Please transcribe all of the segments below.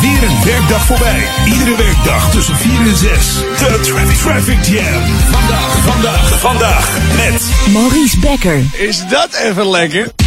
Weer een werkdag voorbij. Iedere werkdag tussen 4 en 6. De Traffic, Traffic Jam. Vandaag, vandaag, vandaag met Maurice Becker. Is dat even lekker?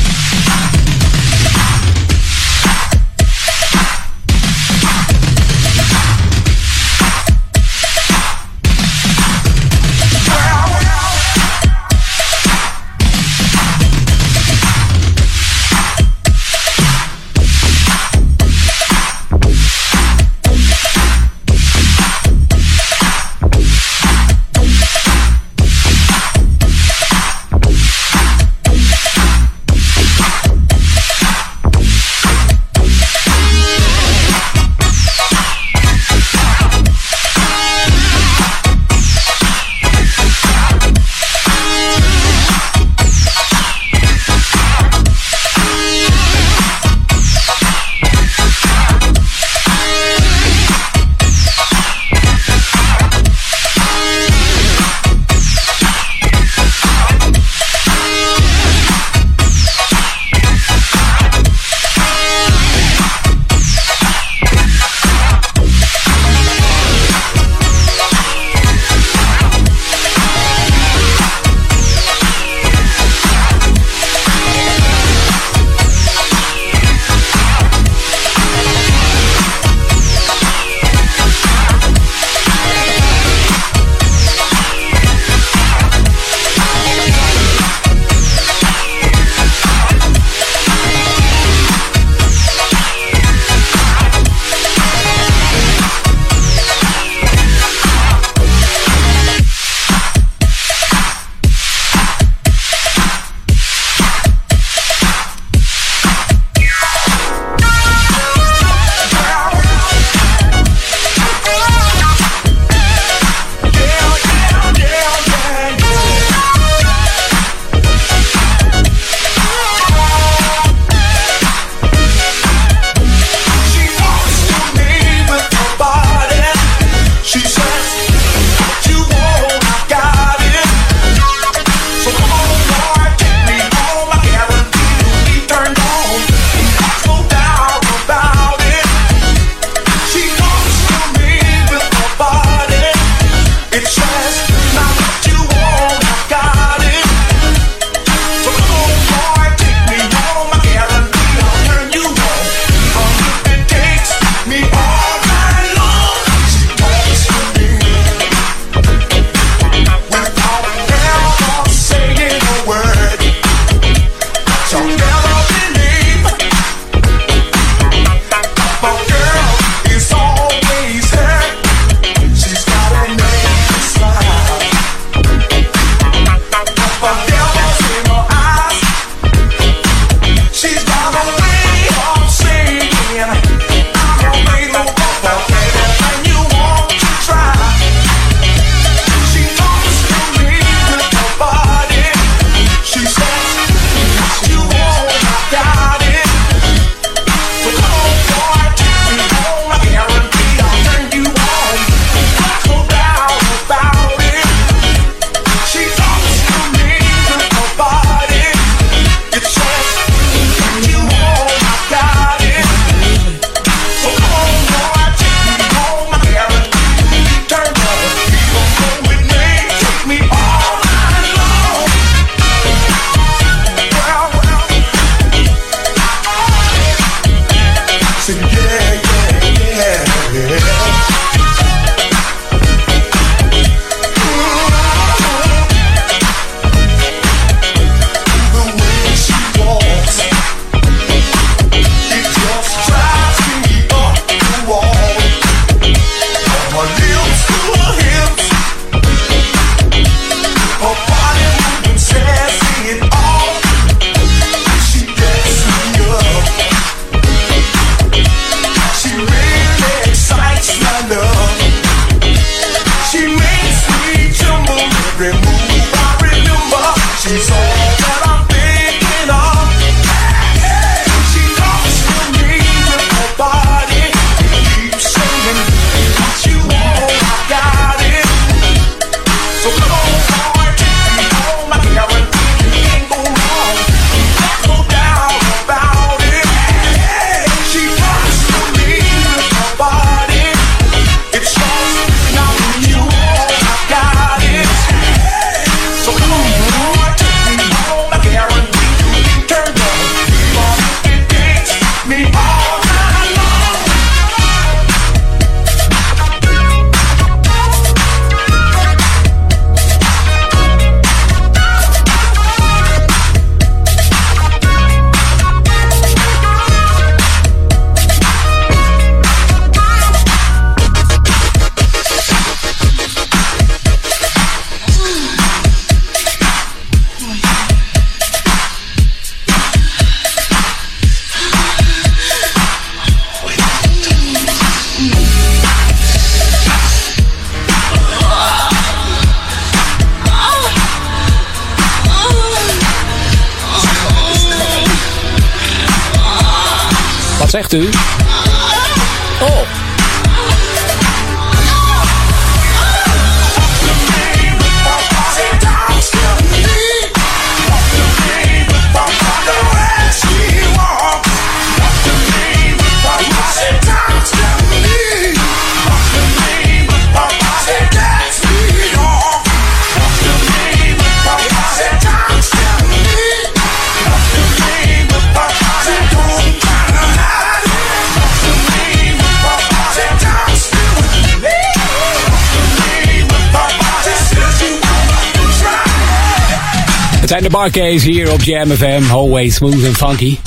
Barcades hier op Jam FM. Always smooth and funky.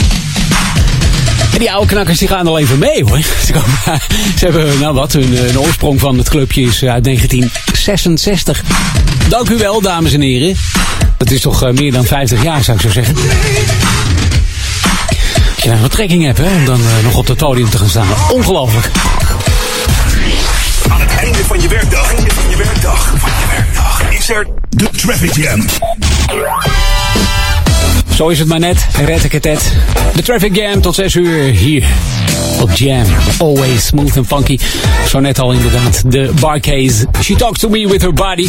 En die oude knakkers die gaan al even mee hoor. Ze, komen, ze hebben, nou wat, hun, oorsprong van het clubje is uit 1966. Dank u wel, dames en heren. Dat is toch uh, meer dan 50 jaar, zou ik zo zeggen. Als je nou wat trekking hebt, hè, om dan uh, nog op het podium te gaan staan. Ongelooflijk. Aan het einde van je werkdag, einde van je werkdag, van je werkdag, is er de Traffic Jam. Zo is het maar net, red ik het net. De Traffic Jam tot 6 uur hier op Jam. Always smooth and funky. Zo net al inderdaad, de barcase. She talks to me with her body.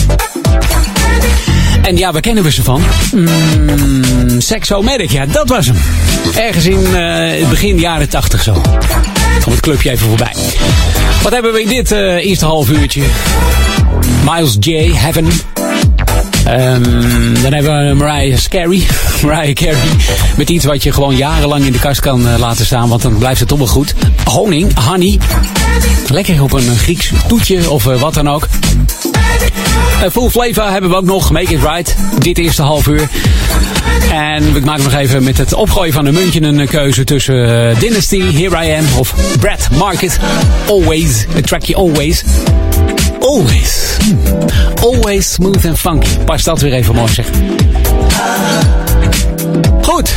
En ja, waar kennen we ze van? Mm, Sexomatic, ja, dat was hem. Ergens in het begin jaren 80 zo. Kom het clubje even voorbij. Wat hebben we in dit uh, eerste half uurtje? Miles J. Heaven. Um, dan hebben we Mariah Carey. Mariah Carey. Met iets wat je gewoon jarenlang in de kast kan uh, laten staan. Want dan blijft het toch wel goed. Honing, honey. Lekker op een Grieks toetje of uh, wat dan ook. Full flavor hebben we ook nog. Make it right. Dit eerste half uur. En ik maak nog even met het opgooien van een muntje een keuze tussen Dynasty, Here I Am of Brad Market. Always. Het trackje Always. Always. Hmm. Always smooth and funky. Pas dat weer even mooi zeg. Goed,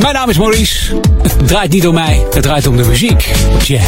mijn naam is Maurice. Het draait niet om mij, het draait om de muziek. Jam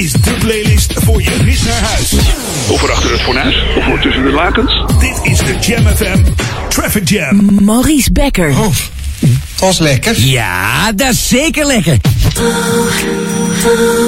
is de playlist voor je vis naar huis. Of voor achter het fornuis, of voor tussen de lakens. Dit is de Jam FM Traffic Jam. Maurice Becker. Oh, dat was lekker. Ja, dat is zeker lekker. Oh, oh,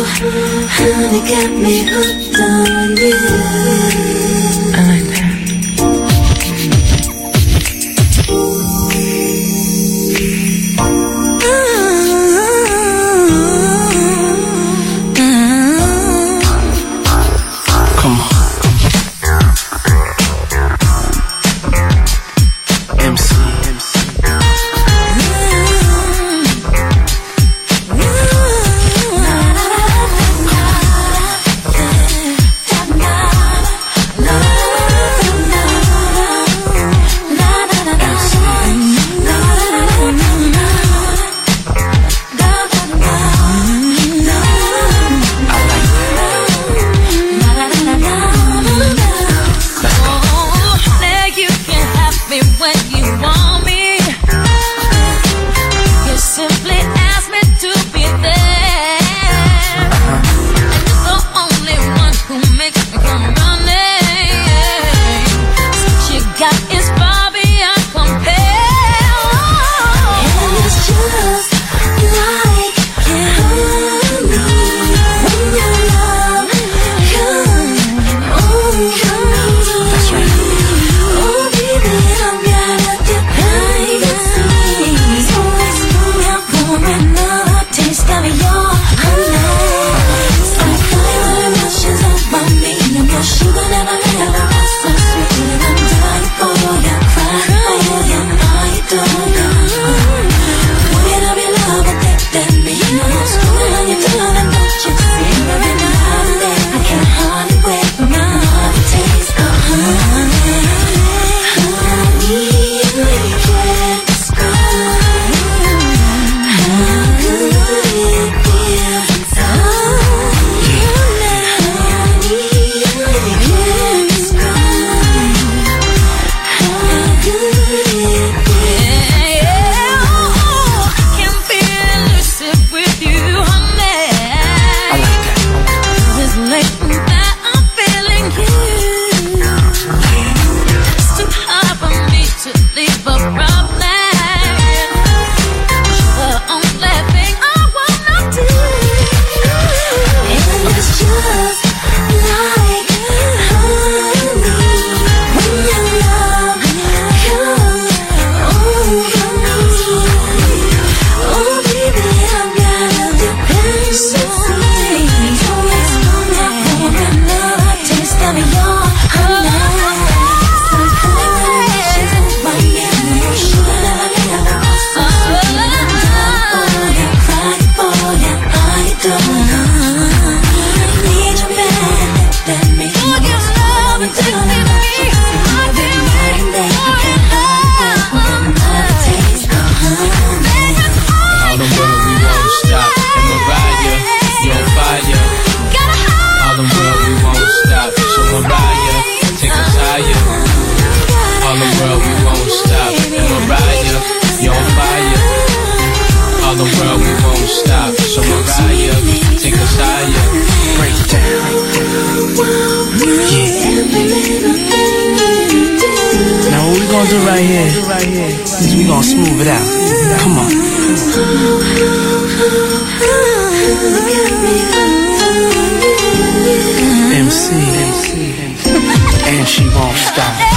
and she won't stop.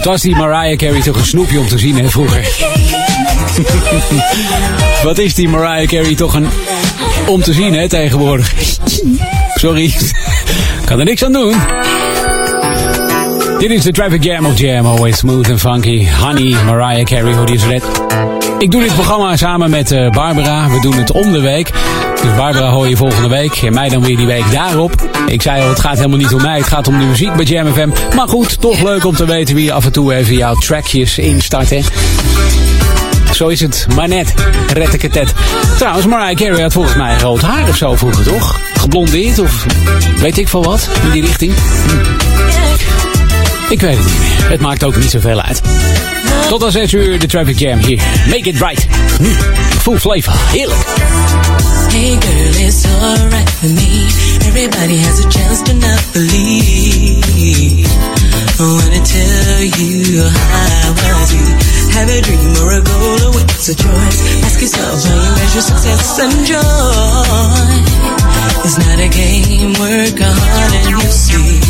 Het was die Mariah Carey toch een snoepje om te zien, hè, vroeger. Wat is die Mariah Carey toch een... om te zien, hè, tegenwoordig. Sorry. kan er niks aan doen. Dit is de Traffic Jam of Jam. Always smooth and funky. Honey, Mariah Carey, hoe die is red. Ik doe dit programma samen met eh, Barbara. We doen het om de week. Dus Barbara hoor je volgende week. En mij dan weer die week daarop. Ik zei al, het gaat helemaal niet om mij. Het gaat om de muziek bij Jam FM. Maar goed, toch leuk om te weten wie af en toe even jouw trackjes instart. Hè? Zo is het, maar net. Rettiketet. Trouwens, Mariah Carey had volgens mij rood haar of zo vroeger, toch? Geblondeerd of weet ik veel wat in die richting. Hm. Ik weet het niet meer. Het maakt ook niet zoveel uit. Tot aan 6 uur de Traffic Jam hier. Make it right. Nu, full flavor. Heerlijk. Hey girl, it's alright with me. Everybody has a chance to not believe. I wanna tell you how was you. Have a dream or a goal or it's a choice. Ask yourself how you measure success and joy. It's not a game, work hard and you see.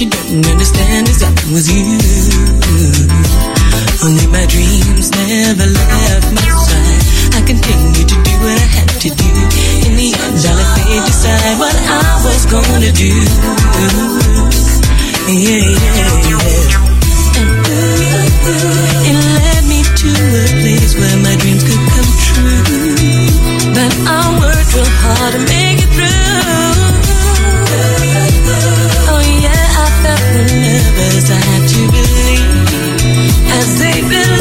you don't understand is I was you. Only my dreams never left my side. I continued to do what I had to do. In the end, I let fate decide what I was gonna do. Yeah, yeah, yeah. And it led me to a place where my dreams could come true. But I worked real hard to make it through. been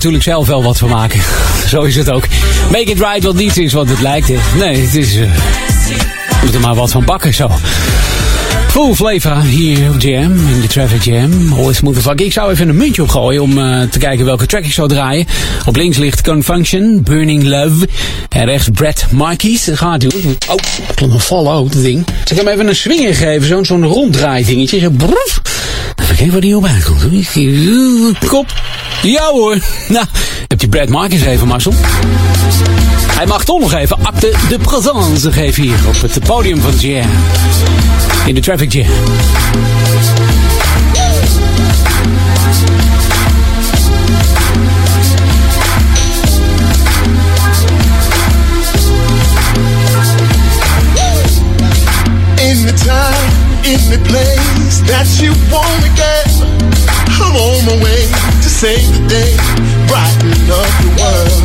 natuurlijk zelf wel wat van maken. Zo is het ook. Make it right wat niet is wat het lijkt. Nee, het is... eh, je moet er maar wat van bakken zo. Full flavor hier op Jam, in de Traffic Jam. Always vak. Ik zou even een muntje opgooien om eh, te kijken welke track ik zou draaien. Op links ligt Confunction, Burning Love. En rechts Brad Markies. Dat gaat doen. Oh, vallen ook, dat ding. Zal ik hem even een swinger geven, zo'n zo'n ronddraai dingetje. Zo. Even kijken waar die op uitkomt. Kop. Ja hoor. Nou, heb je Brad Marcus even, Marcel? Hij mag toch nog even acte de présence geven hier op het podium van Jam. In de Traffic Jam. In the time, in the place that you wanna get. Save the day, brighten up the world.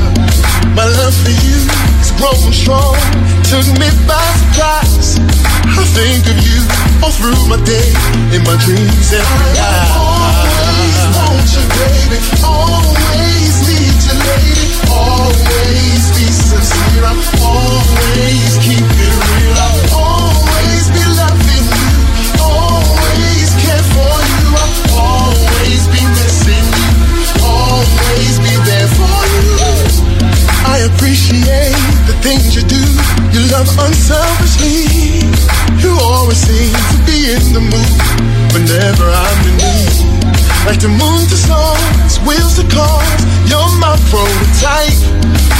My love for you is growing strong, took me by surprise. I think of you all through my day, in my dreams every night. Always want you, baby. Always need you, lady. Always be sincere. I always keep things you do. You love unselfishly. You always seem to be in the mood whenever I'm in need. Like the moon to stars, wheels to cars. You're my prototype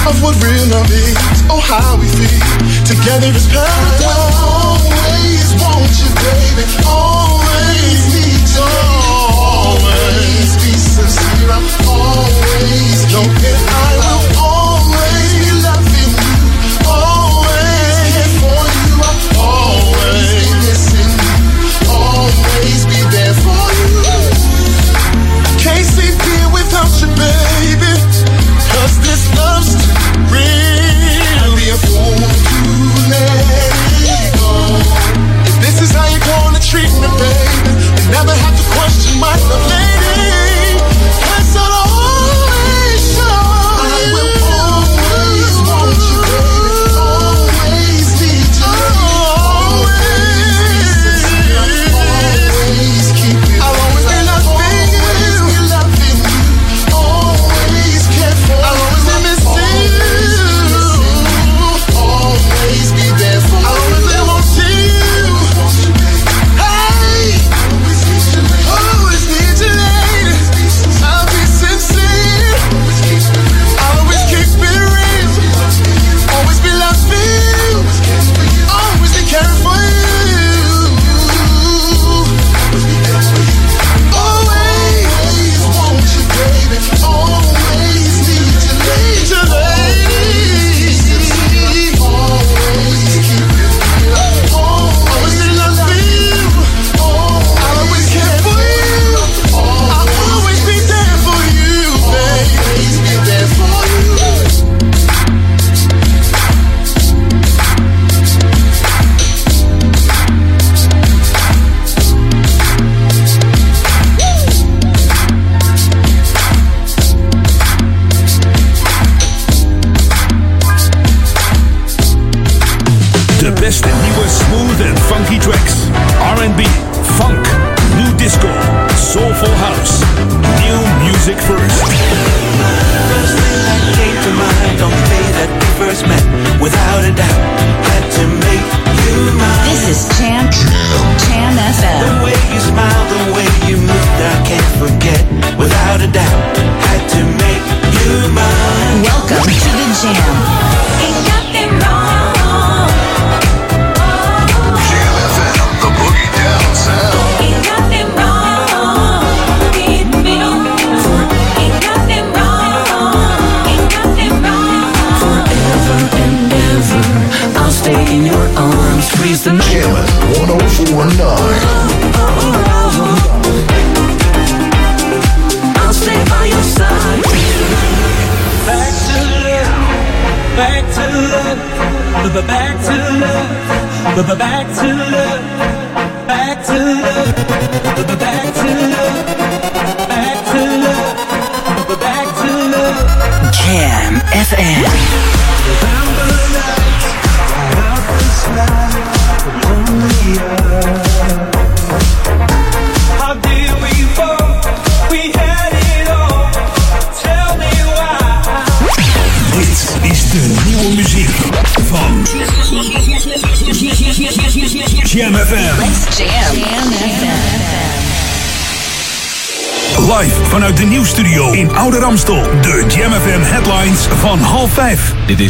of what real love is. Oh, how we feel together is paradise. Always want you, baby. Always need you. Always be sincere. I'm always looking. I possible.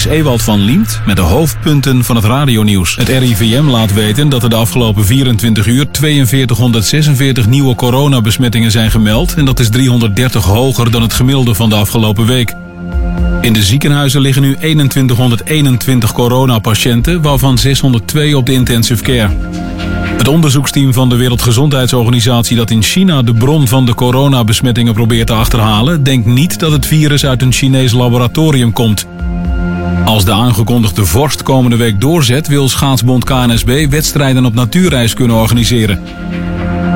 Ewald van Liemt met de hoofdpunten van het radionieuws. Het RIVM laat weten dat er de afgelopen 24 uur 4246 nieuwe coronabesmettingen zijn gemeld. En dat is 330 hoger dan het gemiddelde van de afgelopen week. In de ziekenhuizen liggen nu 2121 coronapatiënten, waarvan 602 op de intensive care. Het onderzoeksteam van de Wereldgezondheidsorganisatie dat in China de bron van de coronabesmettingen probeert te achterhalen, denkt niet dat het virus uit een Chinees laboratorium komt. Als de aangekondigde vorst komende week doorzet, wil schaatsbond KNSB wedstrijden op natuurreis kunnen organiseren.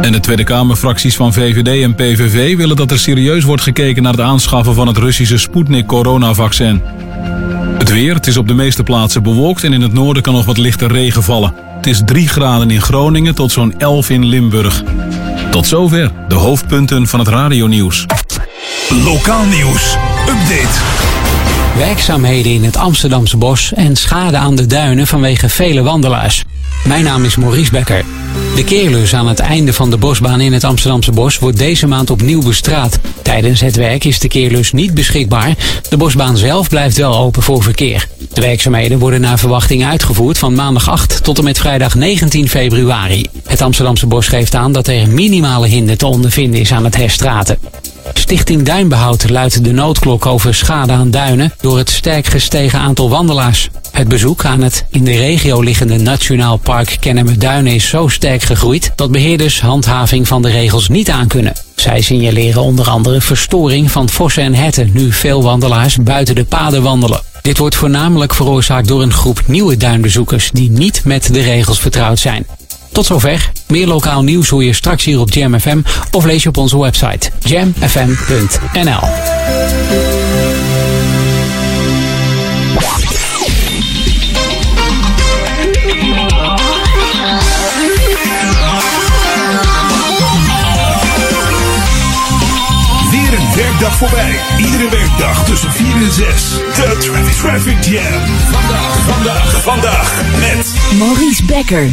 En de Tweede Kamerfracties van VVD en PVV willen dat er serieus wordt gekeken naar het aanschaffen van het Russische Sputnik-coronavaccin. Het weer, het is op de meeste plaatsen bewolkt en in het noorden kan nog wat lichte regen vallen. Het is 3 graden in Groningen tot zo'n 11 in Limburg. Tot zover de hoofdpunten van het radionieuws. Lokaal nieuws. Update. Werkzaamheden in het Amsterdamse bos en schade aan de duinen vanwege vele wandelaars. Mijn naam is Maurice Becker. De keerlus aan het einde van de bosbaan in het Amsterdamse bos wordt deze maand opnieuw bestraat. Tijdens het werk is de keerlus niet beschikbaar. De bosbaan zelf blijft wel open voor verkeer. De werkzaamheden worden naar verwachting uitgevoerd van maandag 8 tot en met vrijdag 19 februari. Het Amsterdamse bos geeft aan dat er minimale hinder te ondervinden is aan het herstraten. Stichting Duinbehoud luidt de noodklok over schade aan duinen door het sterk gestegen aantal wandelaars. Het bezoek aan het in de regio liggende Nationaal Park Kennemerduinen is zo sterk gegroeid dat beheerders handhaving van de regels niet aankunnen. Zij signaleren onder andere verstoring van vossen en herten nu veel wandelaars buiten de paden wandelen. Dit wordt voornamelijk veroorzaakt door een groep nieuwe duinbezoekers die niet met de regels vertrouwd zijn. Tot zover. Meer lokaal nieuws hoor je straks hier op Jam FM of lees je op onze website jamfm.nl. Weer een werkdag voorbij. Iedere werkdag tussen 4 en 6. De Traffic, Traffic Jam. Vandaag, vandaag, vandaag met Maurice Becker.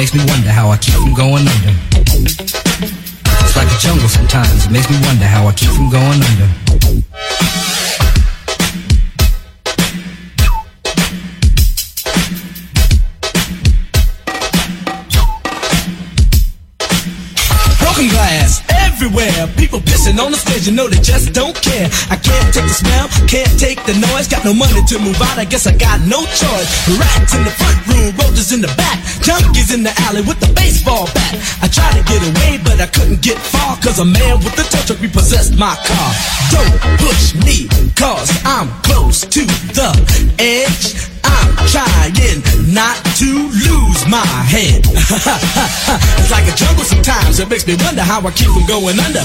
Makes me wonder how I keep from going under. It's like a jungle sometimes. It makes me wonder how I keep from going under. On the stage, you know they just don't care. I can't take the smell, can't take the noise. Got no money to move out, I guess I got no choice. Rats in the front room, roaches in the back, junkies in the alley with the baseball bat. I tried to get away, but I couldn't get far, cause a man with a tow truck repossessed my car. Don't push me, cause I'm close to the edge. I'm trying not to lose my head. it's like a jungle sometimes. It makes me wonder how I keep from going under.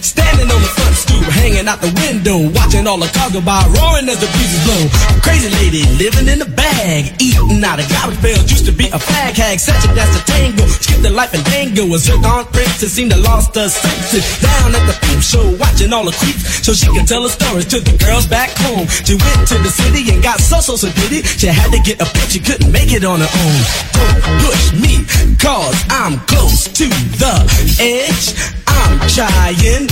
Standing on the front stoop, hanging out the window, watching all the cars go by, roaring as the breezes blow. Crazy lady living in a bag, eating out of garbage bales. Used to be a fag hag, such a to tango. Skipped the life and dango. A zircon princess seemed to lost her senses. Down at the peep show, watching all the creeps, so she could tell her stories to the girls back home. She went to the city and got so so so did. She had to get a bitch, she couldn't make it on her own. Don't push me, cause I'm close to the edge. I'm trying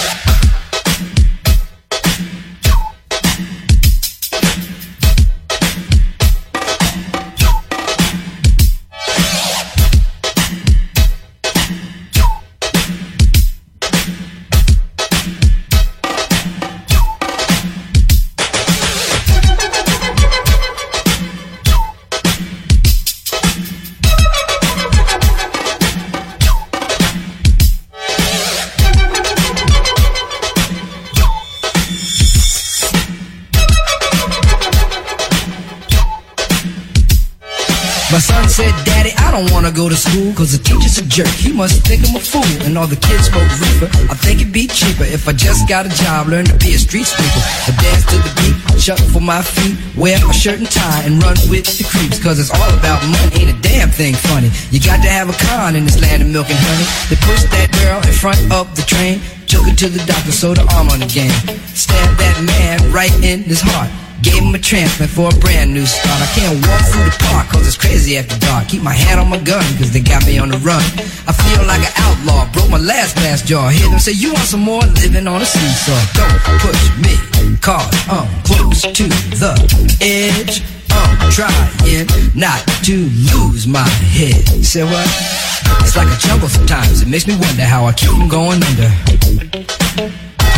Jerk, he must think I'm a fool And all the kids smoke reefer. I think it'd be cheaper if I just got a job Learn to be a street sweeper. I dance to the beat, shuffle my feet Wear a shirt and tie and run with the creeps Cause it's all about money, ain't a damn thing funny. You got to have a con in this land of milk and honey. They pushed that girl in front of the train Took her to the doctor, sewed her arm on again Stabbed that man right in his heart Gave him a transplant for a brand new start. I can't walk through the park cause it's crazy after dark. Keep my hand on my gun cause they got me on the run. I feel like an outlaw, broke my last glass jaw. Hear them say, You want some more? Living on a seesaw. Don't push me, cause I'm close to the edge. I'm trying not to lose my head. Say what? It's like a jungle sometimes. It makes me wonder how I keep from going under.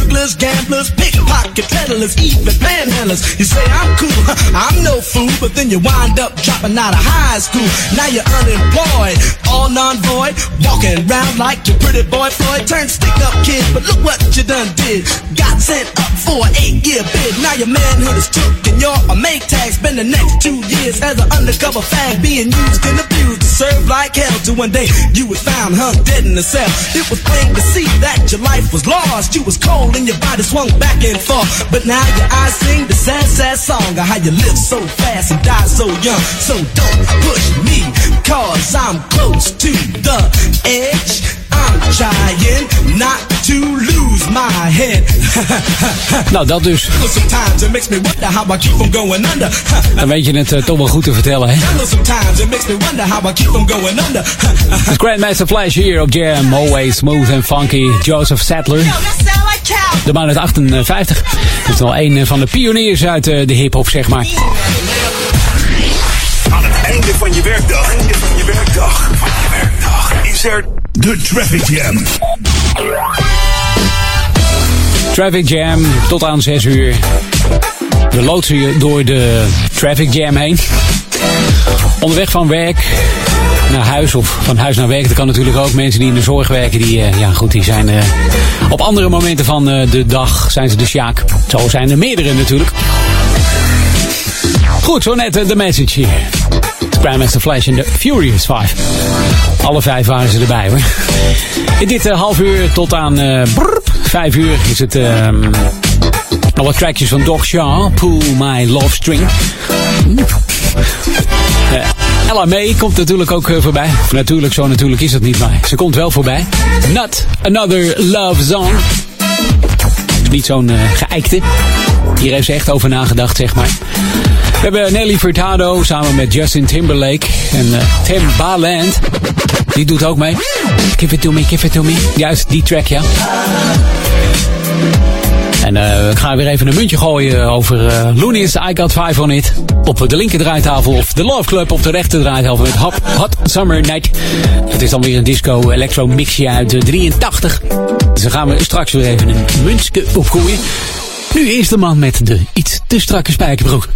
burglars, gamblers, pickpocket peddlers, even panhandlers. You say I'm cool, I'm no fool, but then you wind up dropping out of high school. Now you're unemployed, all non-void, walking around like your pretty boy Floyd. Turned stick-up kid, but look what you done did. Got sent up for an eight-year bid. Now your manhood is took, and you're a make tag. Spend the next two years as an undercover fag, being used and abused to serve like hell. To one day you was found hung dead in a cell. It was plain to see that your life was lost. You was cold and your body swung back and forth. But now your eyes sing the sad, sad song of how you live so fast and die so young. So don't push me, cause I'm close to the edge. I'm trying not to lose my head. Nou, dat dus. Sometimes it makes me wonder how I keep from going under. Dan weet je het eh, toch wel goed te vertellen, hè? Grandmaster Flash hier op Jam. Always smooth and funky. Joseph Sattler. De man uit 58. Dat is wel een van de pioniers uit eh, de hip-hop, zeg maar. Aan het einde van je werkdag. Einde van je werkdag. Van je werkdag. Is er de Traffic Jam. Traffic Jam tot aan 6 uur. We loodsen je door de Traffic Jam heen. Onderweg van werk naar huis of van huis naar werk. Dat kan natuurlijk ook. Mensen die in de zorg werken, die, eh, ja, goed, die zijn eh, op andere momenten van eh, de dag zijn ze de sjaak. Zo zijn er meerdere natuurlijk. Goed, zo net de message hier. Grandmaster Flash en de Furious 5. Alle vijf waren ze erbij hoor. In dit half uur tot aan brrp, vijf uur is het ehm, nog wat trackjes van Doc Shaw. Pull My Love String. Eh, Ella May komt natuurlijk ook eh, voorbij. Natuurlijk, zo natuurlijk is het niet, maar ze komt wel voorbij. Not Another Love Song. Niet zo'n eh, geëikte. Hier heeft ze echt over nagedacht, zeg maar. We hebben Nelly Furtado samen met Justin Timberlake en eh, Tim Baland. Die doet ook mee. Give it to me, give it to me. Juist, die track, ja. En eh, ik ga weer even een muntje gooien over eh Looney's I Got Five On It. Op de linker draaitafel of de Love Club op de rechter draaitafel met Hot, Hot Summer Night. Het is dan weer een disco electro mixje uit de 83. Dus daar gaan we straks weer even een muntje opgooien. Nu is de man met de iets te strakke spijkerbroek.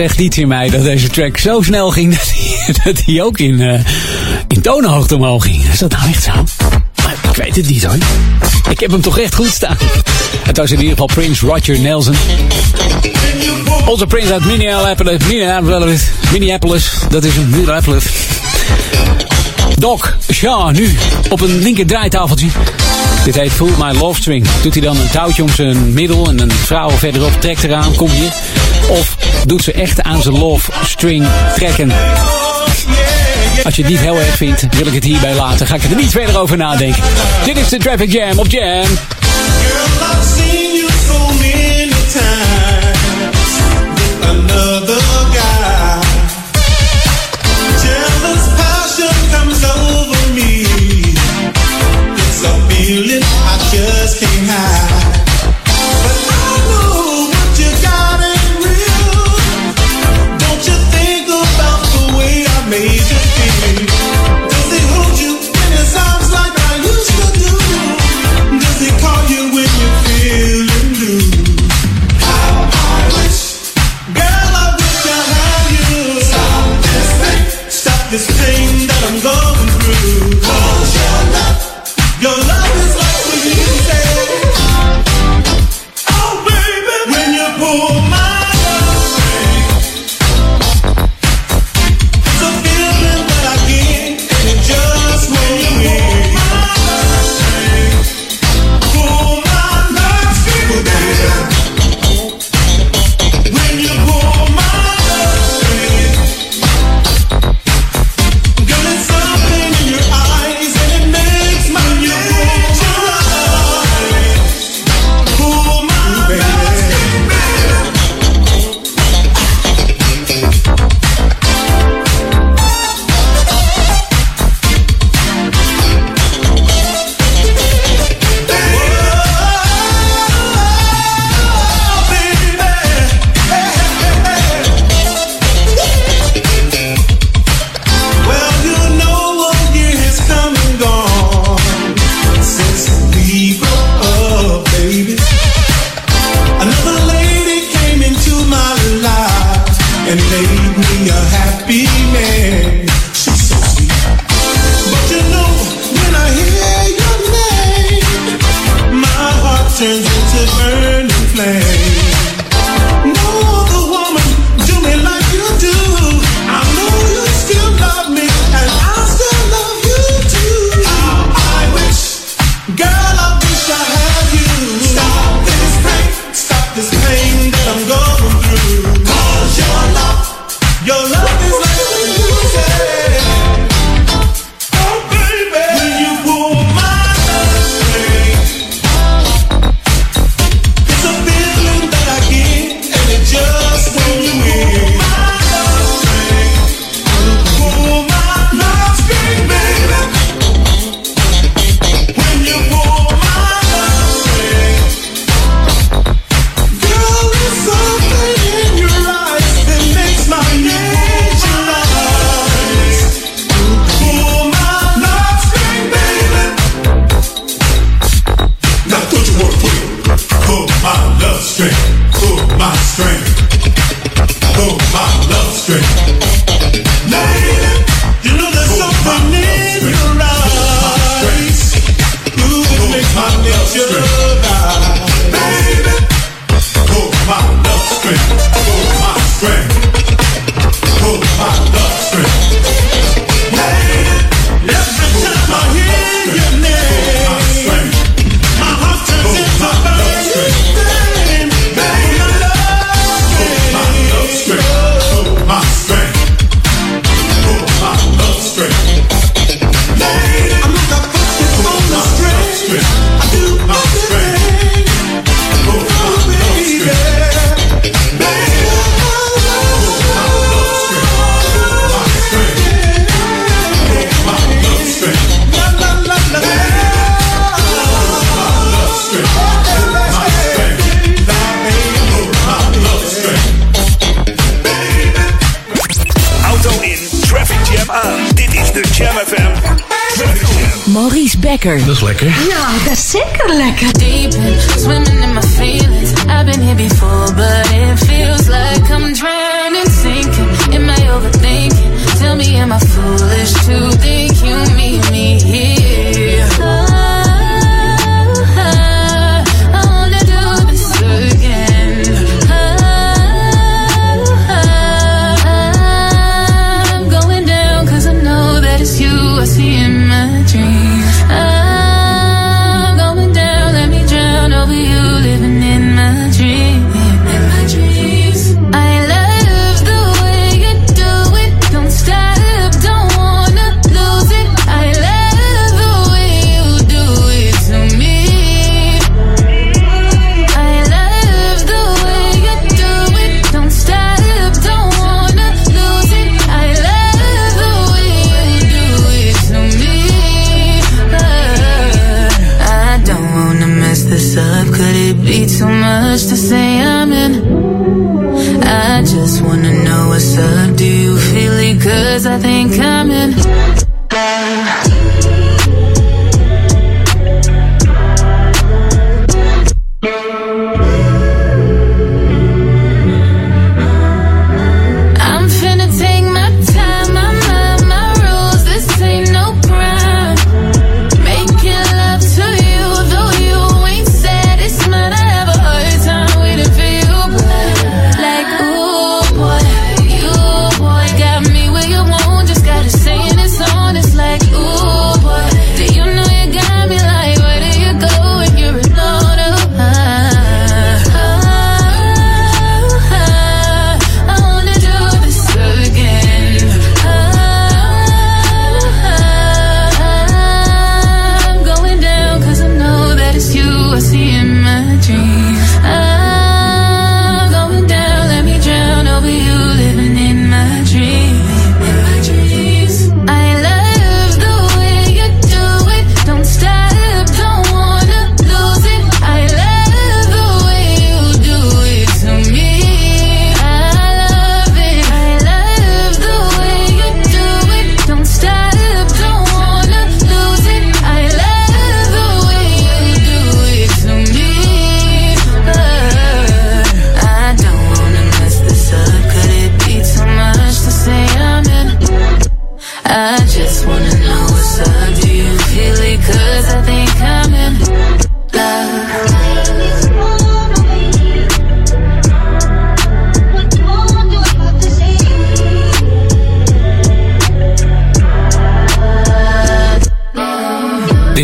Zegt iets in mij dat deze track zo snel ging dat hij, dat ook in, uh, in toonhoogte omhoog ging. Is dat nou echt zo? Ik weet het niet hoor. Ik heb hem toch echt goed staan. Het was in ieder geval Prince Roger Nelson. Onze Prince uit Minneapolis. Minneapolis. Minneapolis. Dat is een Minneapolis. Doc, ja, nu op een linker draaitafeltje. Dit heet Fool My Love String. Doet hij dan een touwtje om zijn middel en een vrouw verderop trekt eraan, kom je. Of doet ze echt aan zijn love string trekken. Als je het niet heel erg vindt, wil ik het hierbij laten. Ga ik er niet verder over nadenken. Dit is de Traffic Jam op Jam. feeling I just can't hide. Becker. Dat is lekker. Ja, dat is zeker lekker. Deep in, swimming in my feelings. I've been here before, but it feels like I'm drowning, sinking. Am I overthinking? Tell me, am I foolish to think you meet me here? Cause I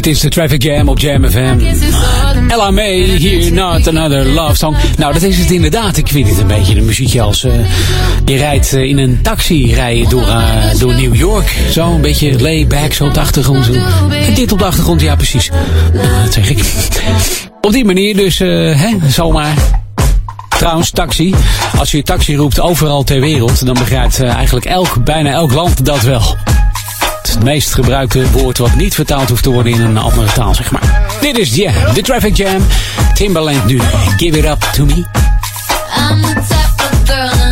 Dit is de Traffic Jam op Jam FM. Ella May, hier Not Another Love Song. Nou, dat is het inderdaad. Ik vind het een beetje een muziekje als... eh, je rijdt eh, in een taxi rij je door, eh, door New York. Zo, een beetje layback, zo op de achtergrond. Dit op de achtergrond, ja precies. Dat zeg ik. Op die manier dus, hè, zomaar. Trouwens, taxi. Als je taxi roept overal ter wereld, dan begrijpt eigenlijk elk, bijna elk land dat wel. Het meest gebruikte woord wat niet vertaald hoeft te worden in een andere taal, zeg maar. Dit is Jam, de Traffic Jam. Timbaland nu. Give it up to me. I'm the type of girl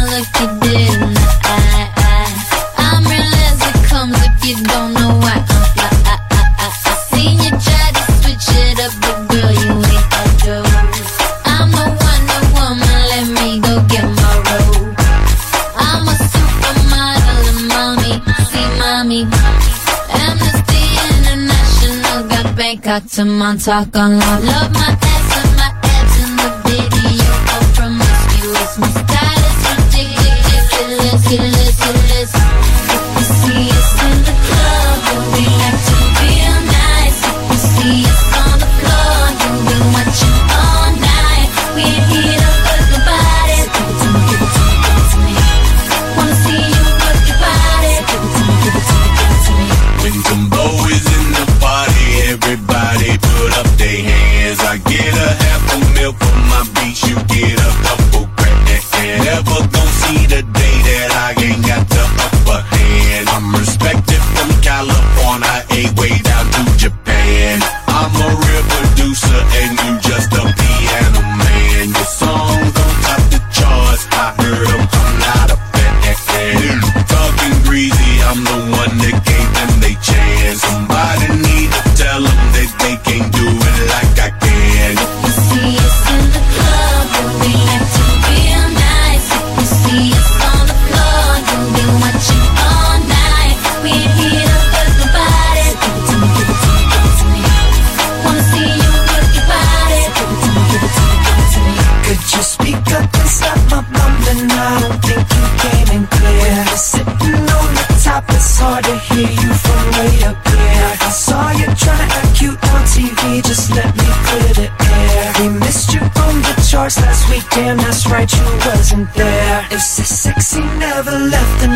cut to my talk on love. Love my ass and my abs in the video. I'm promiscuous. My style is ridiculous. ridiculous.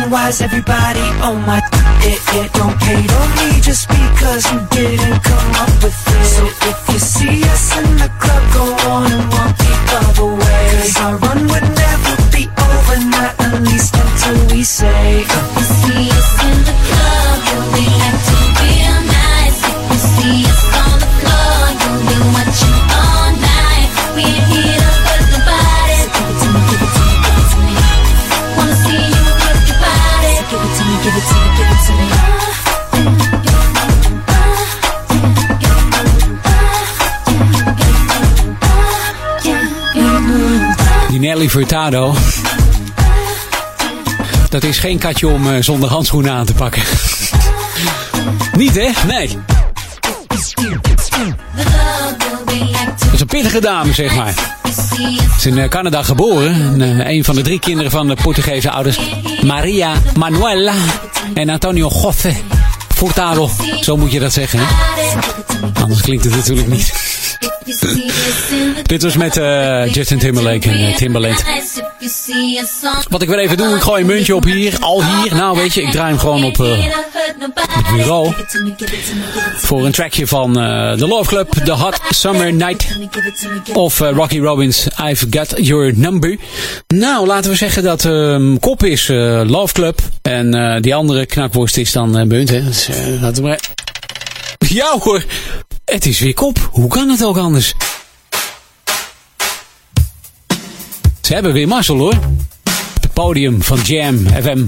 Why's everybody on my it? It don't hate on me just because you Furtado. Dat is geen katje om eh, zonder handschoenen aan te pakken. Niet hè? Nee. Dat is een pittige dame, zeg maar. Ze is in eh, Canada geboren. En, eh, een van de drie kinderen van de Portugese ouders. Maria Manuela en Antonio José Furtado. Zo moet je dat zeggen, hè? Anders klinkt het natuurlijk niet. Dit was met eh, Justin Timberlake en eh, Timbaland. Wat ik wil even doen, ik gooi een muntje op hier. Al hier. Nou, weet je, ik draai hem gewoon op eh, het bureau. Voor een trackje van eh The Love Club, The Hot Summer Night. Of eh, Rocky Robbins, I've Got Your Number. Nou, laten we zeggen dat ehm, kop is eh, Love Club. En eh, die andere knakworst is dan eh Bunt, hè. Dus, eh, laten we maar... Ja hoor, het is weer kop. Hoe kan het ook anders? Ze hebben weer mazzel hoor. Het podium van Jam FM.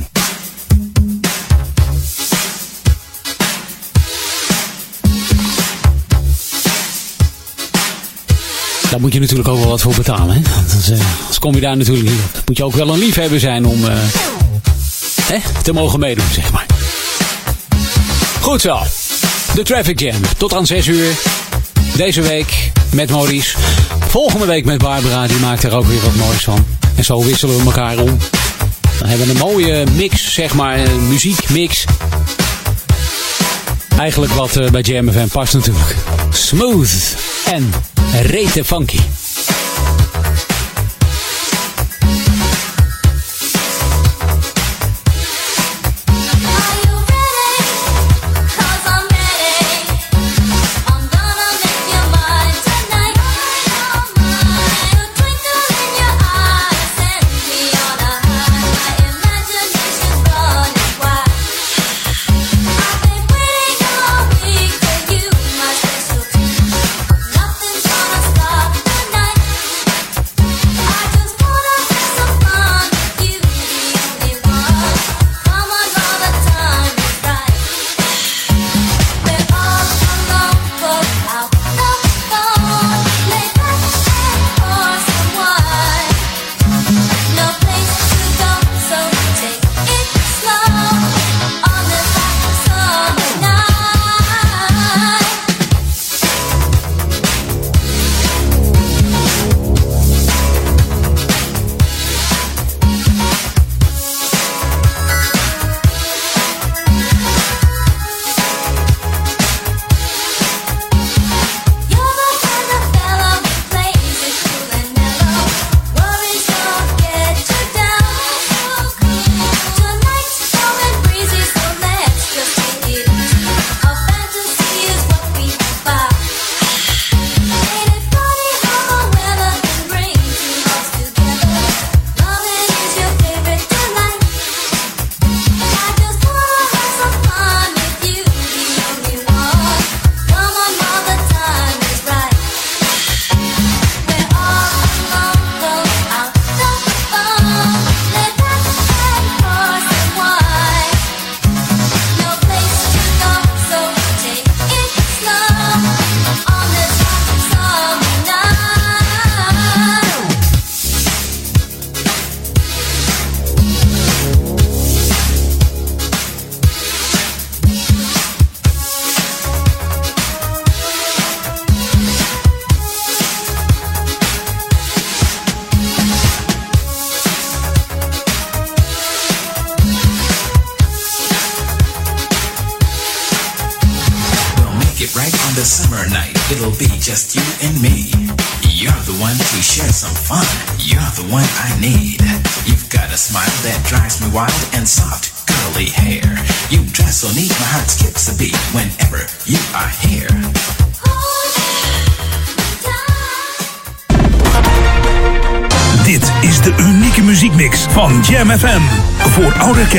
Daar moet je natuurlijk ook wel wat voor betalen. Hè? Anders, eh, anders kom je daar natuurlijk niet op. Moet je ook wel een liefhebber zijn om eh, hè, te mogen meedoen, zeg maar. Goed zo. De Traffic Jam. Tot aan 6 uur. Deze week met Maurice. Volgende week met Barbara. Die maakt er ook weer wat moois van. En zo wisselen we elkaar om. Dan hebben we een mooie mix, zeg maar. Een muziekmix. Eigenlijk wat eh, bij Jam FM past natuurlijk. Smooth en rete funky.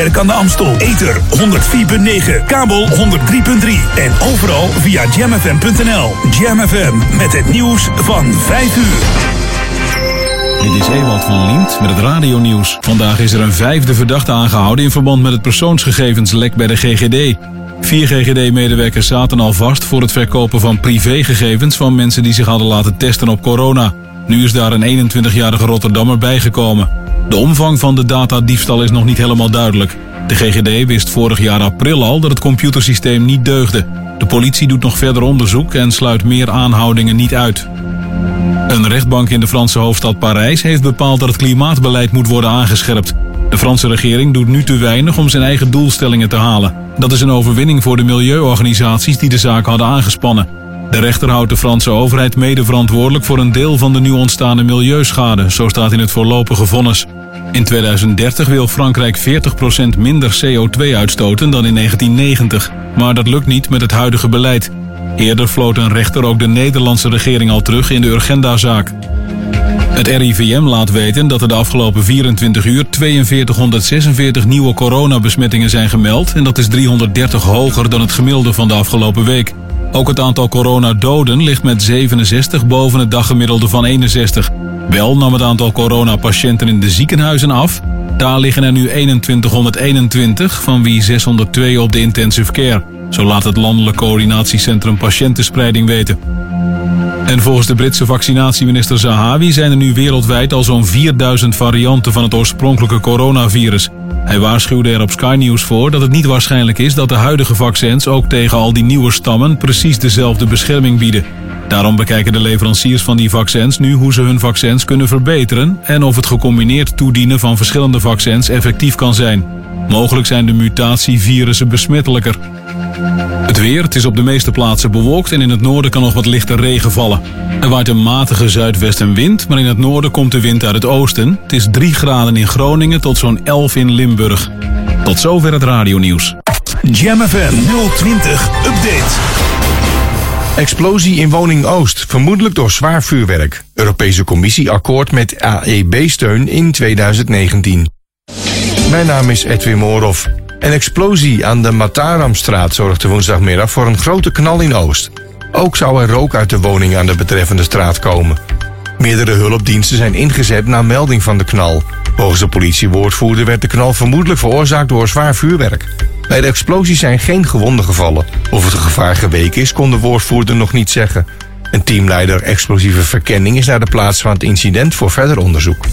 Ouderkerk aan de Amstel. Ether 104.9, kabel 103.3 en overal via jamfm.nl. Jam FM met het nieuws van 5 uur. Dit is Ewald van Liemt met het radionieuws. Vandaag is er een vijfde verdachte aangehouden in verband met het persoonsgegevenslek bij de GGD. Vier GGD-medewerkers zaten al vast voor het verkopen van privégegevens van mensen die zich hadden laten testen op corona. Nu is daar een 21-jarige Rotterdammer bijgekomen. De omvang van de datadiefstal is nog niet helemaal duidelijk. De GGD wist vorig jaar april al dat het computersysteem niet deugde. De politie doet nog verder onderzoek en sluit meer aanhoudingen niet uit. Een rechtbank in de Franse hoofdstad Parijs heeft bepaald dat het klimaatbeleid moet worden aangescherpt. De Franse regering doet nu te weinig om zijn eigen doelstellingen te halen. Dat is een overwinning voor de milieuorganisaties die de zaak hadden aangespannen. De rechter houdt de Franse overheid mede verantwoordelijk voor een deel van de nu ontstaande milieuschade, zo staat in het voorlopige vonnis. In 2030 wil Frankrijk 40% minder CO2 uitstoten dan in 1990. Maar dat lukt niet met het huidige beleid. Eerder floot een rechter ook de Nederlandse regering al terug in de Urgenda-zaak. Het RIVM laat weten dat er de afgelopen 24 uur 4246 nieuwe coronabesmettingen zijn gemeld en dat is 330 hoger dan het gemiddelde van de afgelopen week. Ook het aantal coronadoden ligt met 67 boven het daggemiddelde van 61. Wel nam het aantal coronapatiënten in de ziekenhuizen af. Daar liggen er nu 2121, van wie 602 op de intensive care. Zo laat het Landelijk Coördinatiecentrum Patiëntenspreiding weten. En volgens de Britse vaccinatieminister Zahawi zijn er nu wereldwijd al zo'n 4000 varianten van het oorspronkelijke coronavirus. Hij waarschuwde er op Sky News voor dat het niet waarschijnlijk is dat de huidige vaccins ook tegen al die nieuwe stammen precies dezelfde bescherming bieden. Daarom bekijken de leveranciers van die vaccins nu hoe ze hun vaccins kunnen verbeteren en of het gecombineerd toedienen van verschillende vaccins effectief kan zijn. Mogelijk zijn de mutatievirussen besmettelijker. Het weer, het is op de meeste plaatsen bewolkt en in het noorden kan nog wat lichte regen vallen. Er waait een matige zuidwestenwind, maar in het noorden komt de wind uit het oosten. Het is 3 graden in Groningen tot zo'n 11 in Limburg. Tot zover het radionieuws. Jam FM 020 Update. Explosie in woning Oost, vermoedelijk door zwaar vuurwerk. Europese Commissie akkoord met AEB-steun in 2019. Mijn naam is Edwin Moorhoff. Een explosie aan de Mataramstraat zorgde woensdagmiddag voor een grote knal in Oost. Ook zou er rook uit de woning aan de betreffende straat komen. Meerdere hulpdiensten zijn ingezet na melding van de knal. Volgens de politiewoordvoerder werd de knal vermoedelijk veroorzaakt door zwaar vuurwerk. Bij de explosie zijn geen gewonden gevallen. Of het gevaar geweken is, kon de woordvoerder nog niet zeggen. Een teamleider explosieve verkenning is naar de plaats van het incident voor verder onderzoek.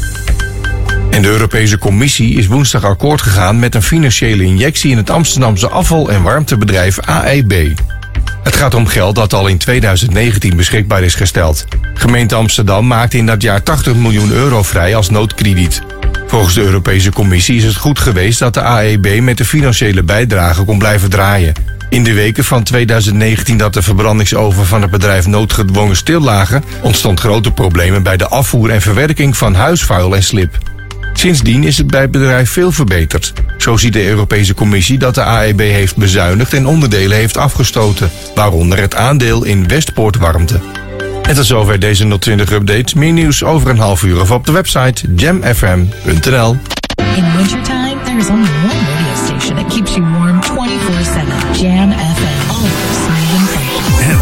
En de Europese Commissie is woensdag akkoord gegaan met een financiële injectie in het Amsterdamse afval- en warmtebedrijf AEB. Het gaat om geld dat al in 2019 beschikbaar is gesteld. Gemeente Amsterdam maakte in dat jaar 80 miljoen euro vrij als noodkrediet. Volgens de Europese Commissie is het goed geweest dat de AEB met de financiële bijdrage kon blijven draaien. In de weken van 2019 dat de verbrandingsoven van het bedrijf noodgedwongen stil lagen, ontstond grote problemen bij de afvoer en verwerking van huisvuil en slip. Sindsdien is het bij het bedrijf veel verbeterd. Zo ziet de Europese Commissie dat de AEB heeft bezuinigd en onderdelen heeft afgestoten, waaronder het aandeel in Westpoort Warmte. En tot zover deze 020 update. Meer nieuws over een half uur of op de website jamfm.nl. In wintertime, there is only one radio station that keeps you warm 24-7. Jam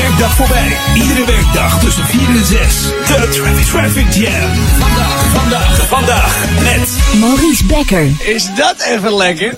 Werkdag voorbij. Iedere werkdag tussen 4 en 6. De Traffic, Traffic Jam. Vandaag, vandaag, vandaag met Maurice Becker. Is dat even lekker?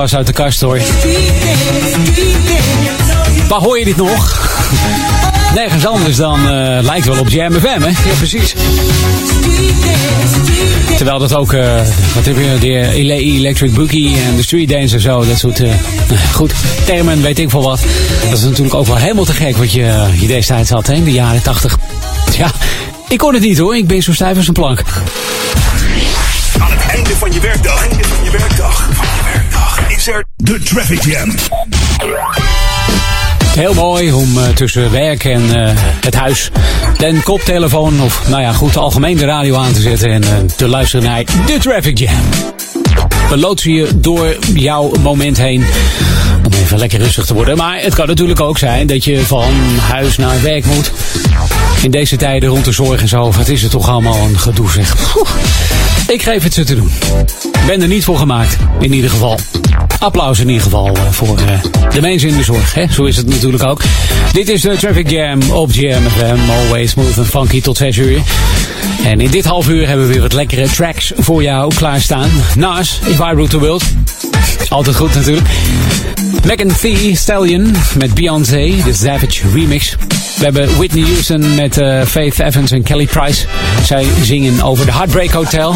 Vast uit de kast hoor. Waar hoor je dit nog? Nergens anders dan eh, lijkt wel op Jam FM, hè? Ja, precies. Terwijl dat ook, eh, wat heb je, de Ele- Electric Boogie en de Street Dance en zo, dat soort, eh, goed, termen, weet ik veel wat. Dat is natuurlijk ook wel helemaal te gek wat je, je destijds had, hè, in de jaren 80. Ja, ik kon het niet hoor, ik ben zo stijf als een plank. Aan het. Einde van je werkdag. De Traffic Jam. Heel mooi om eh, tussen werk en eh, het huis de koptelefoon of nou ja goed de radio aan te zetten en eh, te luisteren naar de Traffic Jam. We loodsen je door jouw moment heen om even lekker rustig te worden. Maar het kan natuurlijk ook zijn dat je van huis naar werk moet. In deze tijden rond de zorg en zo, wat is het toch allemaal een gedoe zeg. Ik geef het ze te doen. Ben er niet voor gemaakt, in ieder geval. Applaus in ieder geval eh, voor eh, de mensen in de zorg. Hè? Zo is het natuurlijk ook. Dit is de Traffic Jam op Jam FM. Always smooth and funky tot 6 uur. En in dit half uur hebben we weer wat lekkere tracks voor jou klaarstaan. Nas, If I Rule the World. Altijd goed natuurlijk. Megan Thee Stallion met Beyoncé, de Savage remix. We hebben Whitney Houston met eh, Faith Evans en Kelly Price. Zij zingen over de Heartbreak Hotel.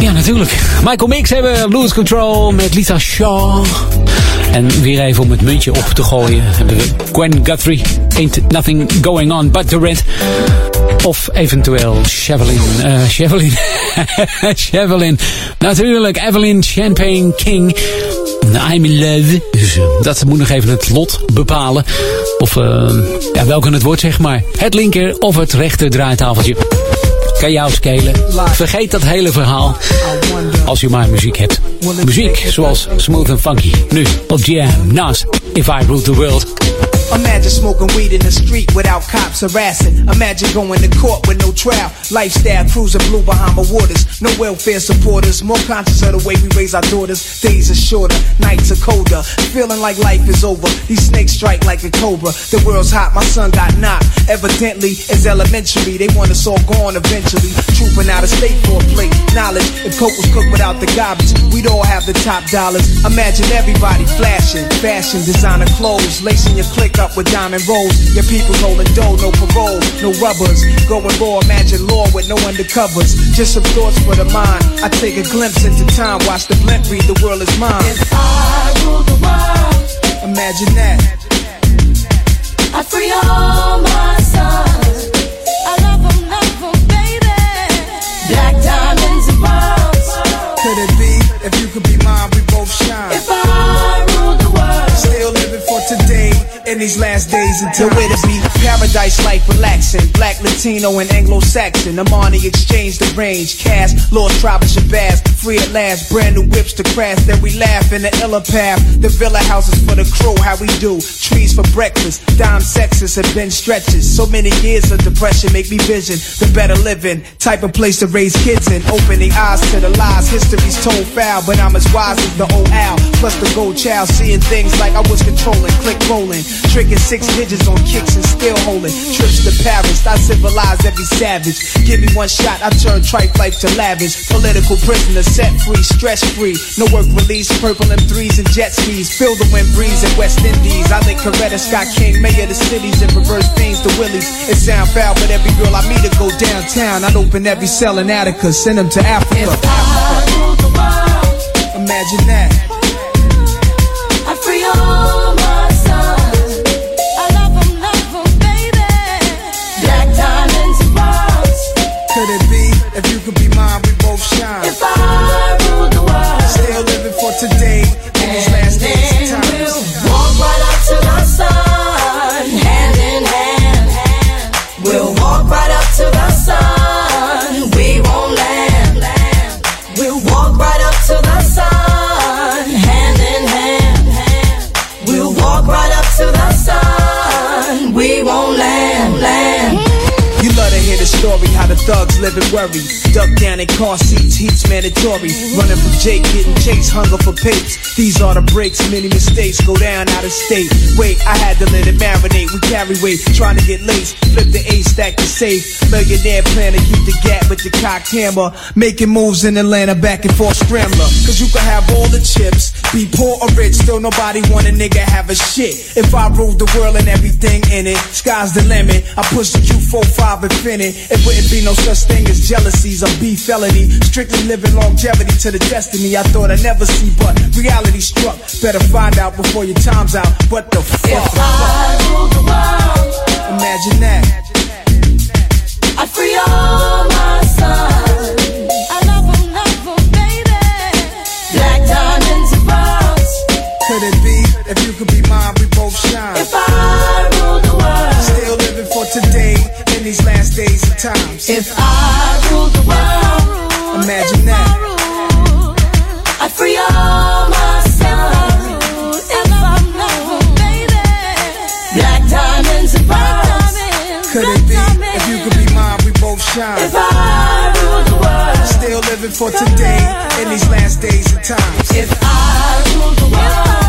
Ja, natuurlijk. Michael Mix hebben Lose Control met Lisa Shaw. En weer even om het muntje op te gooien hebben we Gwen Guthrie. Ain't nothing going on but the rent. Of eventueel Chevelin. eh Chevelin. Chevelin. Natuurlijk, Evelyn Champagne King. I'm in love. Dus eh, dat moet nog even het lot bepalen. Of eh, ja, welke het wordt, zeg maar. Het linker of het rechter draaitafeltje. Kan jou skelen. Vergeet dat hele verhaal. Als je maar muziek hebt. Muziek zoals Smooth and Funky. Nu op Jam. Nas. If I Ruled the World. Imagine smoking weed in the street without cops harassing. Imagine going to court with no trial. Lifestyle cruising blue behind Bahama waters. No welfare supporters. More conscious of the way we raise our daughters. Days are shorter, nights are colder. Feeling like life is over. These snakes strike like a cobra. The world's hot, my son got knocked. Evidently, it's elementary. They want us all gone eventually. Trooping out of state for a plate. Knowledge, if coke was cooked without the garbage, we'd all have the top dollars. Imagine everybody flashing. Fashion, designer clothes. Lacing your click up with diamond rolls. Your people holding dough, no parole, no rubbers. Going raw, imagine law with no undercovers. Just some thoughts for the mind. I take a glimpse into time, watch the blimp read, the world is mine. If I rule the world, imagine that. I free all my sons. I love 'em, love 'em, baby. Black diamonds and pearls. Could it be if you could be mine, these last days until it be paradise life relaxing. Black, Latino, and Anglo-Saxon. Amani exchange the range. Cash, Lost Tribe of Shabazz. Free at last. Brand new whips to crash. Then we laugh in the illa path. The villa houses for the crew. How we do. Trees for breakfast. Dime sexes have been stretches. So many years of depression make me vision the better living. Type of place to raise kids in. Opening eyes to the lies. History's told foul, but I'm as wise as the old owl. Plus the gold child. Seeing things like I was controlling. Click rolling. Tricking six digits on kicks and still holding. Trips to Paris. I civilize every savage. Give me one shot. I turn tripe life to lavish. Political prisoner set free. Stress free. No work release. Purple M3s and jet skis. Feel the wind breeze in West Indies. I think Coretta Scott King, mayor of the cities, and reverse things to Willies. It sound foul, but every girl I meet to go downtown. I'd open every cell in Attica, send them to Africa. Imagine that. thug living worry. Duck down in car seats, heat's mandatory. Running from Jake, getting chased, hunger for papes. These are the breaks, many mistakes go down out of state. Wait, I had to let it marinate. We carry weight, trying to get laced. Flip the A stack to safe. Millionaire plan to keep the gap with the cocked hammer. Making moves in Atlanta, back and forth scrambler. Cause you can have all the chips, be poor or rich, still nobody want a nigga have a shit. If I ruled the world and everything in it, sky's the limit. I push the Q45 infinite. It wouldn't be no such thing as jealousies or be felony. Strictly living longevity to the destiny I thought I'd never see, but reality struck. Better find out before your time's out. What the fuck? If I rule the world, Imagine that. I'd free all my sons. These last days and times. if I rule the world, Imagine that. I'd free all my sons. If I love 'em, baby. Black diamonds and pearls. Could it be? If you could be mine, we both shine. If I rule the world, Still living for today in these last days and times. if I rule the world,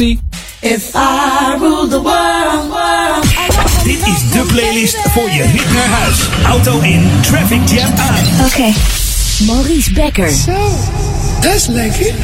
Komt-ie. if I rule the world, world. Dit is de playlist voor je rit naar huis. Auto in, traffic jam aan. Okay. Maurice Becker. That's like it.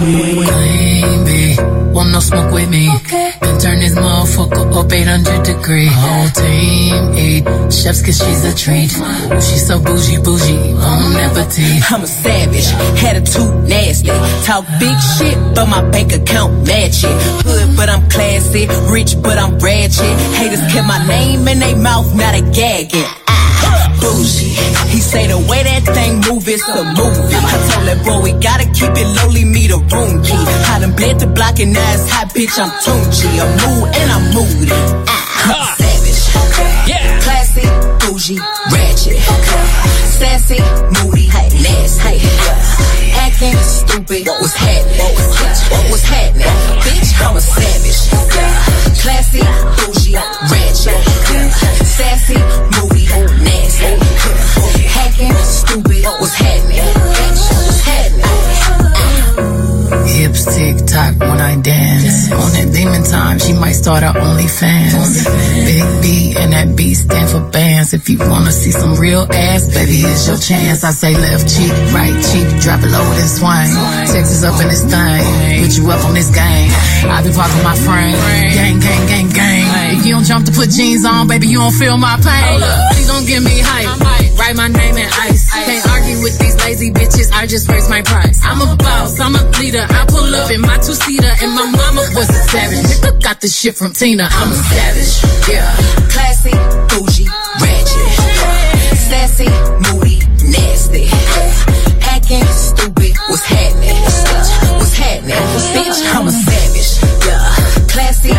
Baby, want no smoke with me? Then turn this motherfucker up 800 degree. Whole team eat chefs cause she's a treat. Ooh, she's so bougie, bougie, on appetite. I'm a savage, attitude nasty. Talk big shit, but my bank account match it. Hood, but I'm classy. Rich, but I'm ratchet. Haters kept my name in their mouth, not a gagging. Ah. Ah, Bougie. He say the way that thing move is a movie. I told that boy we gotta keep it lowly, me the room key. I done bled the block and now it's hot, bitch. I'm Tunchi. I'm mood and I'm moody. Ah, I'm savage. Yeah. Classy, bougie, ratchet. Sassy, moody, nasty. Acting stupid. What was happening? What was, what was happening? Bitch, I'm a savage. Classy, bougie, ratchet. Sassy, moody, Hips tick tock when I dance. On that demon time, she might start her OnlyFans. Big B and that B stand for bands. If you wanna see some real ass, baby, here's your chance. I say left cheek, right cheek, drop it low and swing. Texas up in this thing, put you up on this game. I be parking my frame, gang, gang, gang, gang. If you don't jump to put jeans on, baby, you don't feel my pain. Please don't give me hype. Write my name in ice. Can't argue with these lazy bitches. I just raise my price. I'm a boss. I'm a leader. I pull up in my two seater, and my mama was a savage. Nigga got the shit from Tina. I'm a savage. Yeah. Classy, bougie, ratchet. Sassy, moody, nasty. Acting stupid. What's happening? What's happening? Bitch, I'm a savage. Yeah. Classy,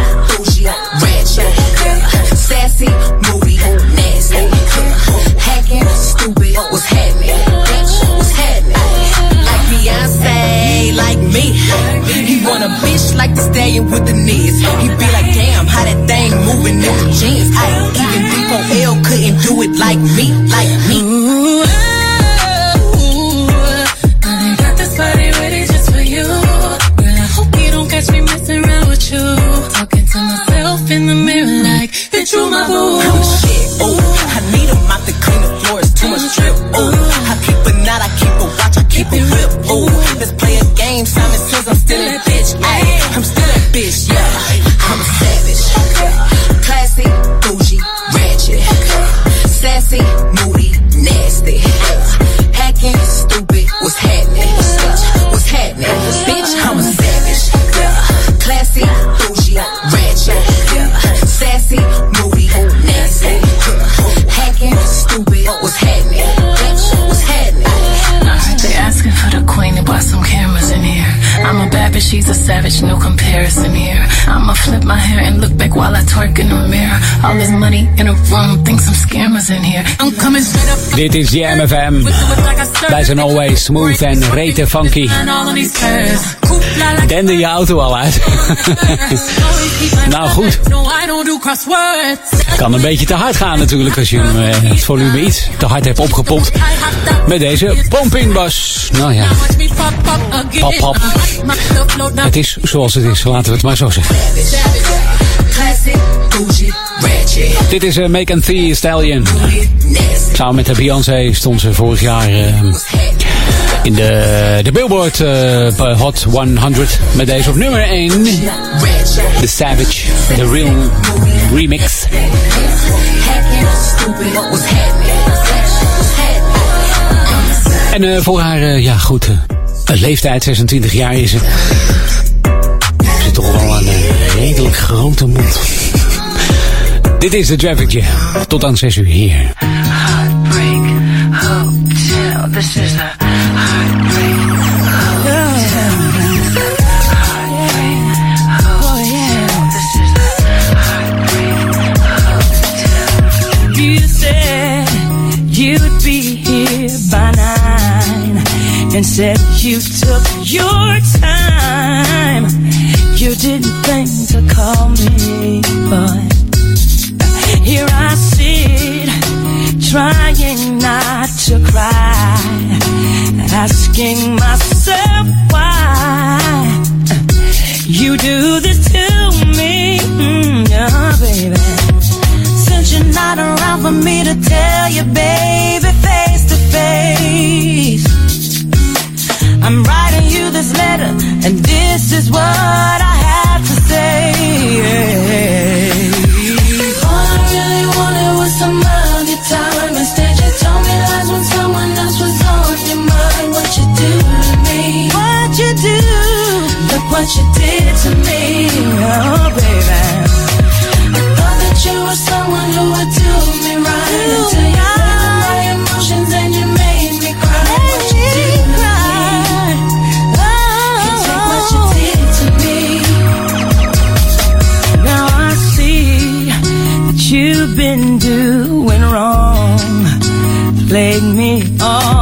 like with the knees. He be like, damn, how that thing moving in the jeans. I even D4L couldn't do it like me, like me. I got this body ready just for you. Girl, I hope you don't catch me messing around with you. Talking to myself in the mirror like, bitch, you my boo. Oh shit, oh, I need a mop to clean the floors, too much drip, oh. I keep a knot, I keep a watch, I keep a whip, oh. She's a savage, no comparison here. Flip my hair and look back while I twerk in the mirror. All this money in a room, think some scammers in here. I'm coming straight up. Dit is Jam FM. Wij zijn always smooth en rete funky. Dende je auto al uit. nou goed, kan een beetje te hard gaan natuurlijk als je hem, eh, het volume iets te hard hebt opgepompt. Met deze pumpingbas. Nou ja, pop, pop het is zoals het is, laten we het maar zo zeggen. Dit is uh, Megan Thee Stallion. Samen met de Beyoncé stond ze vorig jaar eh, in de, de Billboard eh, Hot 100 met deze op nummer 1. The Savage, The Real Remix. En eh, voor haar, eh, ja goed, eh, leeftijd, 26 jaar is ze. Ze toch wel eh, redelijk grote mond. Dit is de Traffic Jam. Tot aan 6 uur hier. Heartbreak Hotel. This is the Heartbreak you'd be here by nine and said you took your time. You didn't think call me, but here I sit trying not to cry, asking myself why you do this to me, mm, yeah, baby. Since you're not around for me to tell you, baby, face to face. I'm writing you this letter, and this is what what you did to me, oh baby. I thought that you were someone who would do me right until you my emotions and you made me cry. What you did to me? Can't take what you did to me. Now I see that you've been doing wrong, played me all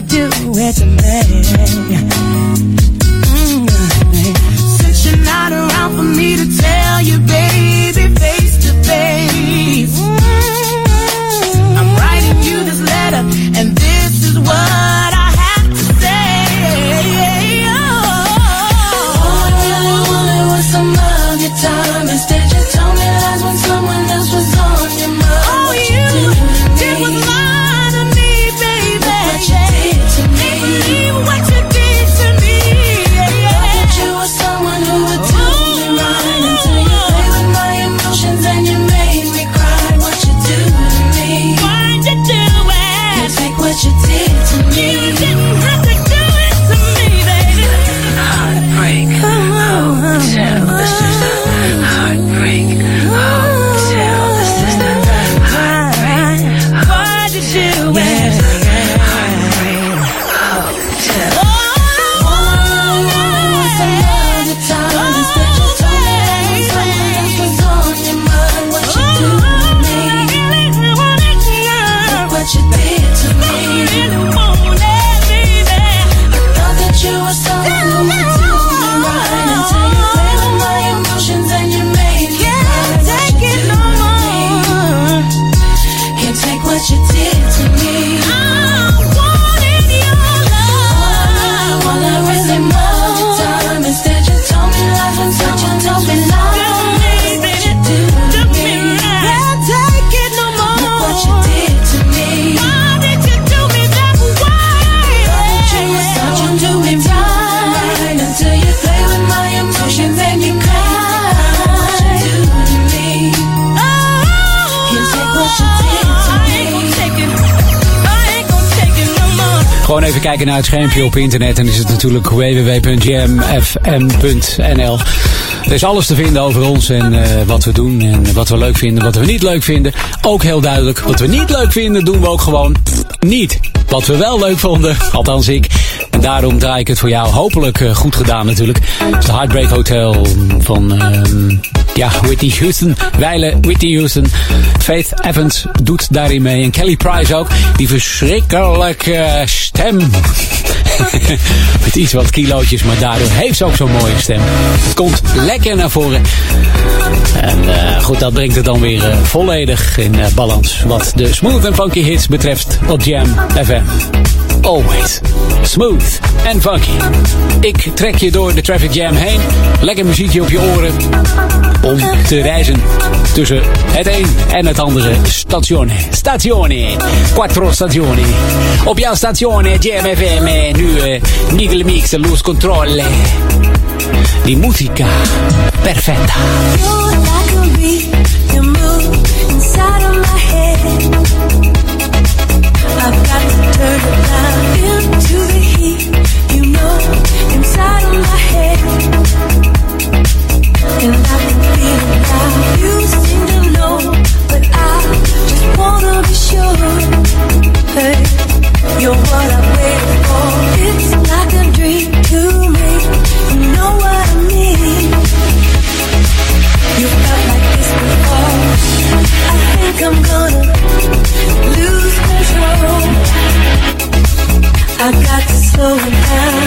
do it Even kijken naar het schermpje op internet. Dan is het natuurlijk www.jamfm.nl. Er is alles te vinden over ons en eh, wat we doen. En wat we leuk vinden, wat we niet leuk vinden. Ook heel duidelijk. Wat we niet leuk vinden, doen we ook gewoon niet. Wat we wel leuk vonden, althans ik. En daarom draai ik het voor jou hopelijk eh, goed gedaan natuurlijk. Het is de Heartbreak Hotel van... ehm, ja, Whitney Houston. Wijlen Whitney Houston. Faith Evans doet daarin mee. En Kelly Price ook. Die verschrikkelijke stem. Met iets wat kilootjes, maar daardoor heeft ze ook zo'n mooie stem. Komt lekker naar voren. En eh, goed, dat brengt het dan weer eh, volledig in eh, balans. Wat de smooth en funky hits betreft op Jam FM. Always smooth and funky. Ik trek je door de traffic jam heen. Lekker muziekje op je oren. Om te reizen tussen het een en het andere statione. Statione. Quattro stazioni. Op jouw statione Jam FM. Nu eh, Nigel Mix, Loose Control. Di musica perfetta. I can be I refuse to know But I just wanna be sure. You'll water all It's like a dream to make you know why me You felt like this before. I mean You got to slow it down.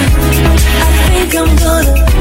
I think I'm gonna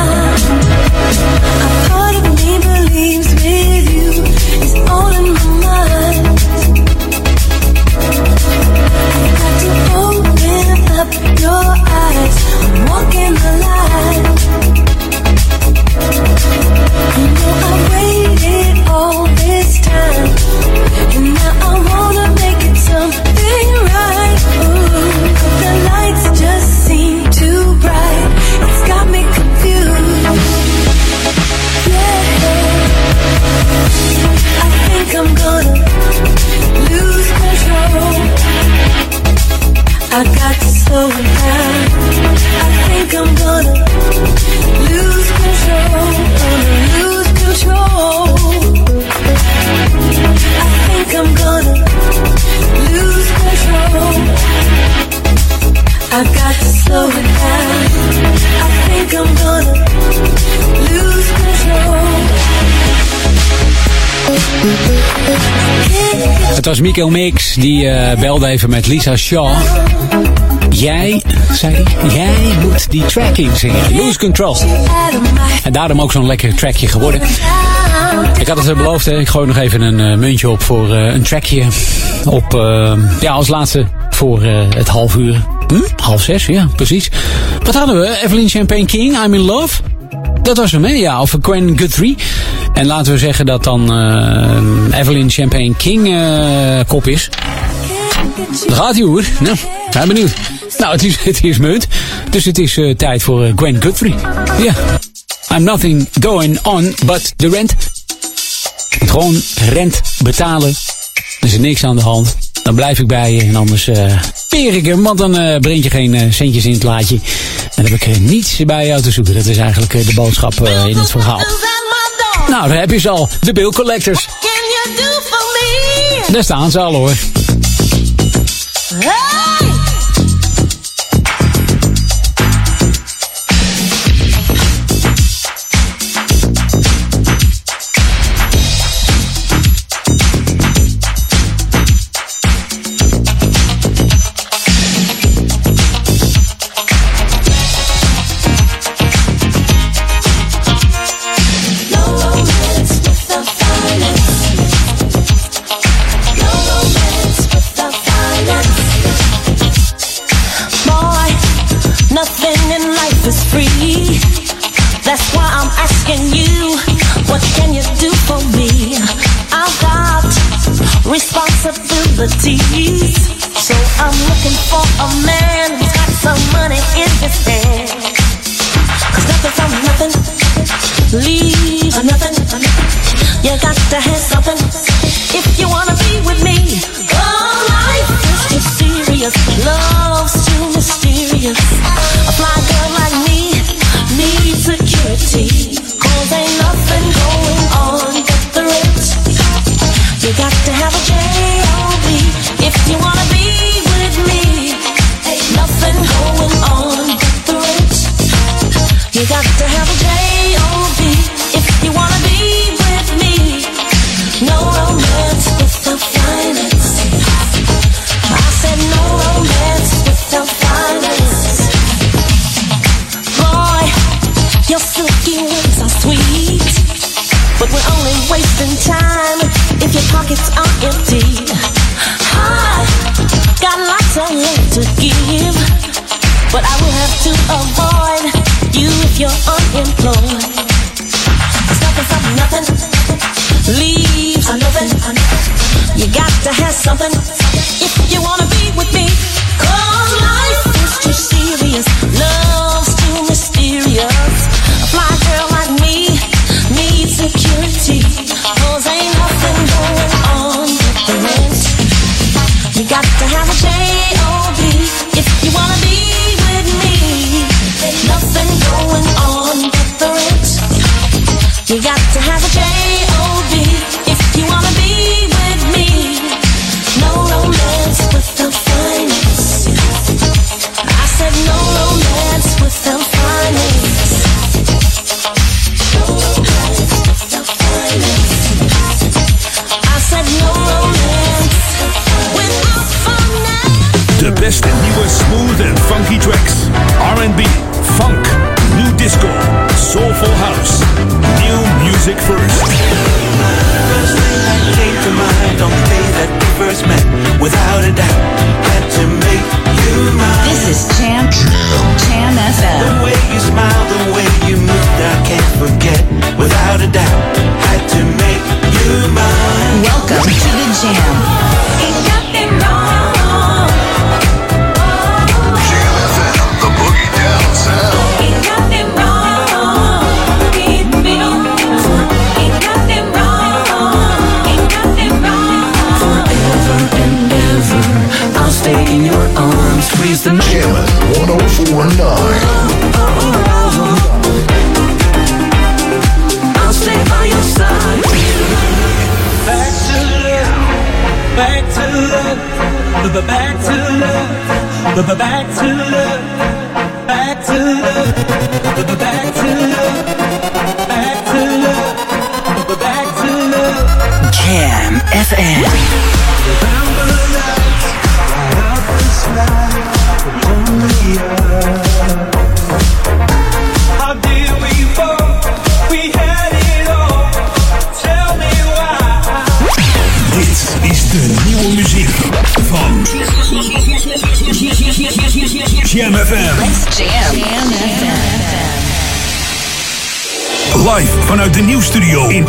Het was Mikael Mix, die eh, belde even met Lisa Shaw. Jij, zei hij, jij moet die track inzingen. Lose Control. En daarom ook zo'n lekker trackje geworden. Ik had het beloofd, hè. ik gooi nog even een eh, muntje op voor eh, een trackje. Op, ja, als laatste voor het half uur. Hm? Half zes, ja, precies. Wat hadden we? Evelyn Champagne King, I'm in Love. Dat was hem, hè? Ja, of Gwen Guthrie. En laten we zeggen dat dan eh, Evelyn Champagne King eh, kop is. Daar gaat hij hoor. Nou, ben benieuwd. Nou, het is, het is munt. Dus het is eh, tijd voor Gwen Guthrie. Ja. I'm nothing going on but the rent. Gewoon rent betalen. Er is niks aan de hand. Dan blijf ik bij je en anders peer ik hem. Want dan breng je geen centjes in het laadje. En dan heb ik niets bij jou te zoeken. Dat is eigenlijk de boodschap in het verhaal. Nou, daar heb je ze al. De bill collectors. Daar staan ze al hoor. Responsibilities. So I'm looking for a man who's got some money in his hand. Cause nothing from nothing leaves nothing. You got to have something if you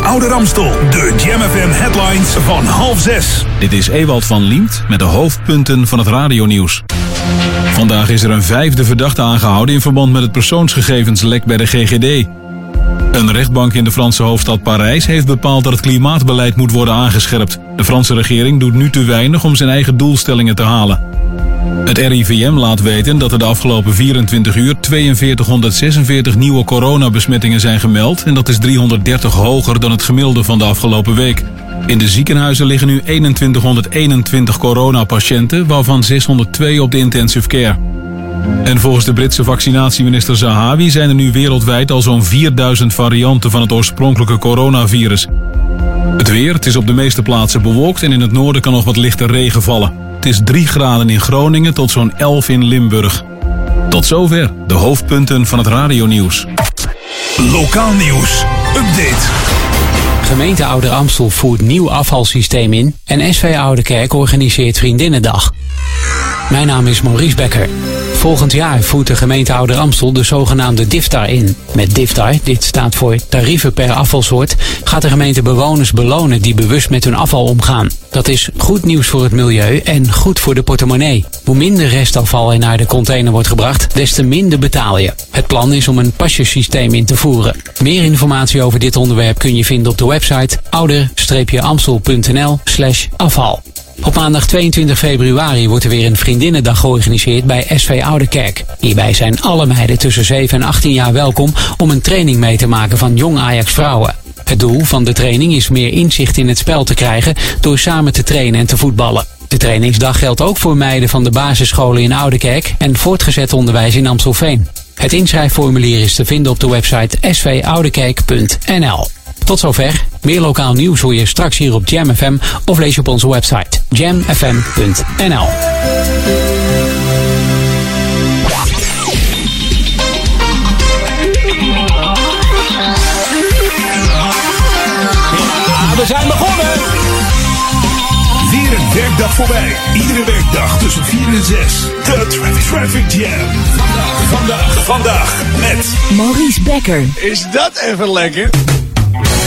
Oude Ramstel. De Jam FM headlines van half zes. Dit is Ewald van Liemt met de hoofdpunten van het radionieuws. Vandaag is er een vijfde verdachte aangehouden in verband met het persoonsgegevenslek bij de GGD. Een rechtbank in de Franse hoofdstad Parijs heeft bepaald dat het klimaatbeleid moet worden aangescherpt. De Franse regering doet nu te weinig om zijn eigen doelstellingen te halen. Het RIVM laat weten dat er de afgelopen 24 uur 4246 nieuwe coronabesmettingen zijn gemeld en dat is 330 hoger dan het gemiddelde van de afgelopen week. In de ziekenhuizen liggen nu 2121 coronapatiënten, waarvan 602 op de intensive care. En volgens de Britse vaccinatieminister Zahawi zijn er nu wereldwijd al zo'n 4000 varianten van het oorspronkelijke coronavirus. Het weer, het is op de meeste plaatsen bewolkt en in het noorden kan nog wat lichte regen vallen. Het is 3 graden in Groningen tot zo'n 11 in Limburg. Tot zover de hoofdpunten van het radionieuws. Lokaal nieuws. Update. Gemeente Ouder Amstel voert nieuw afvalsysteem in en SV Oude Kerk organiseert Vriendinnendag. Mijn naam is Maurice Becker. Volgend jaar voert de gemeente Ouder Amstel de zogenaamde DIFTAR in. Met DIFTAR, dit staat voor tarieven per afvalsoort, gaat de gemeente bewoners belonen die bewust met hun afval omgaan. Dat is goed nieuws voor het milieu en goed voor de portemonnee. Hoe minder restafval er naar de container wordt gebracht, des te minder betaal je. Het plan is om een pasjesysteem in te voeren. Meer informatie over dit onderwerp kun je vinden op de website ouder-amstel.nl slash afval. Op maandag 22 februari wordt er weer een vriendinnendag georganiseerd bij SV Ouderkerk. Hierbij zijn alle meiden tussen 7 en 18 jaar welkom om een training mee te maken van jong Ajax vrouwen. Het doel van de training is meer inzicht in het spel te krijgen door samen te trainen en te voetballen. De trainingsdag geldt ook voor meiden van de basisscholen in Ouderkerk en voortgezet onderwijs in Amstelveen. Het inschrijfformulier is te vinden op de website svouderkerk.nl. Tot zover. Meer lokaal nieuws hoor je straks hier op Jam FM of lees je op onze website jamfm.nl. Ja, we zijn begonnen! Weer een werkdag voorbij. Iedere werkdag tussen 4 en 6. De Traffic, traffic Jam. Vandaag, vandaag, vandaag met... Maurice Becker. Is dat even lekker? I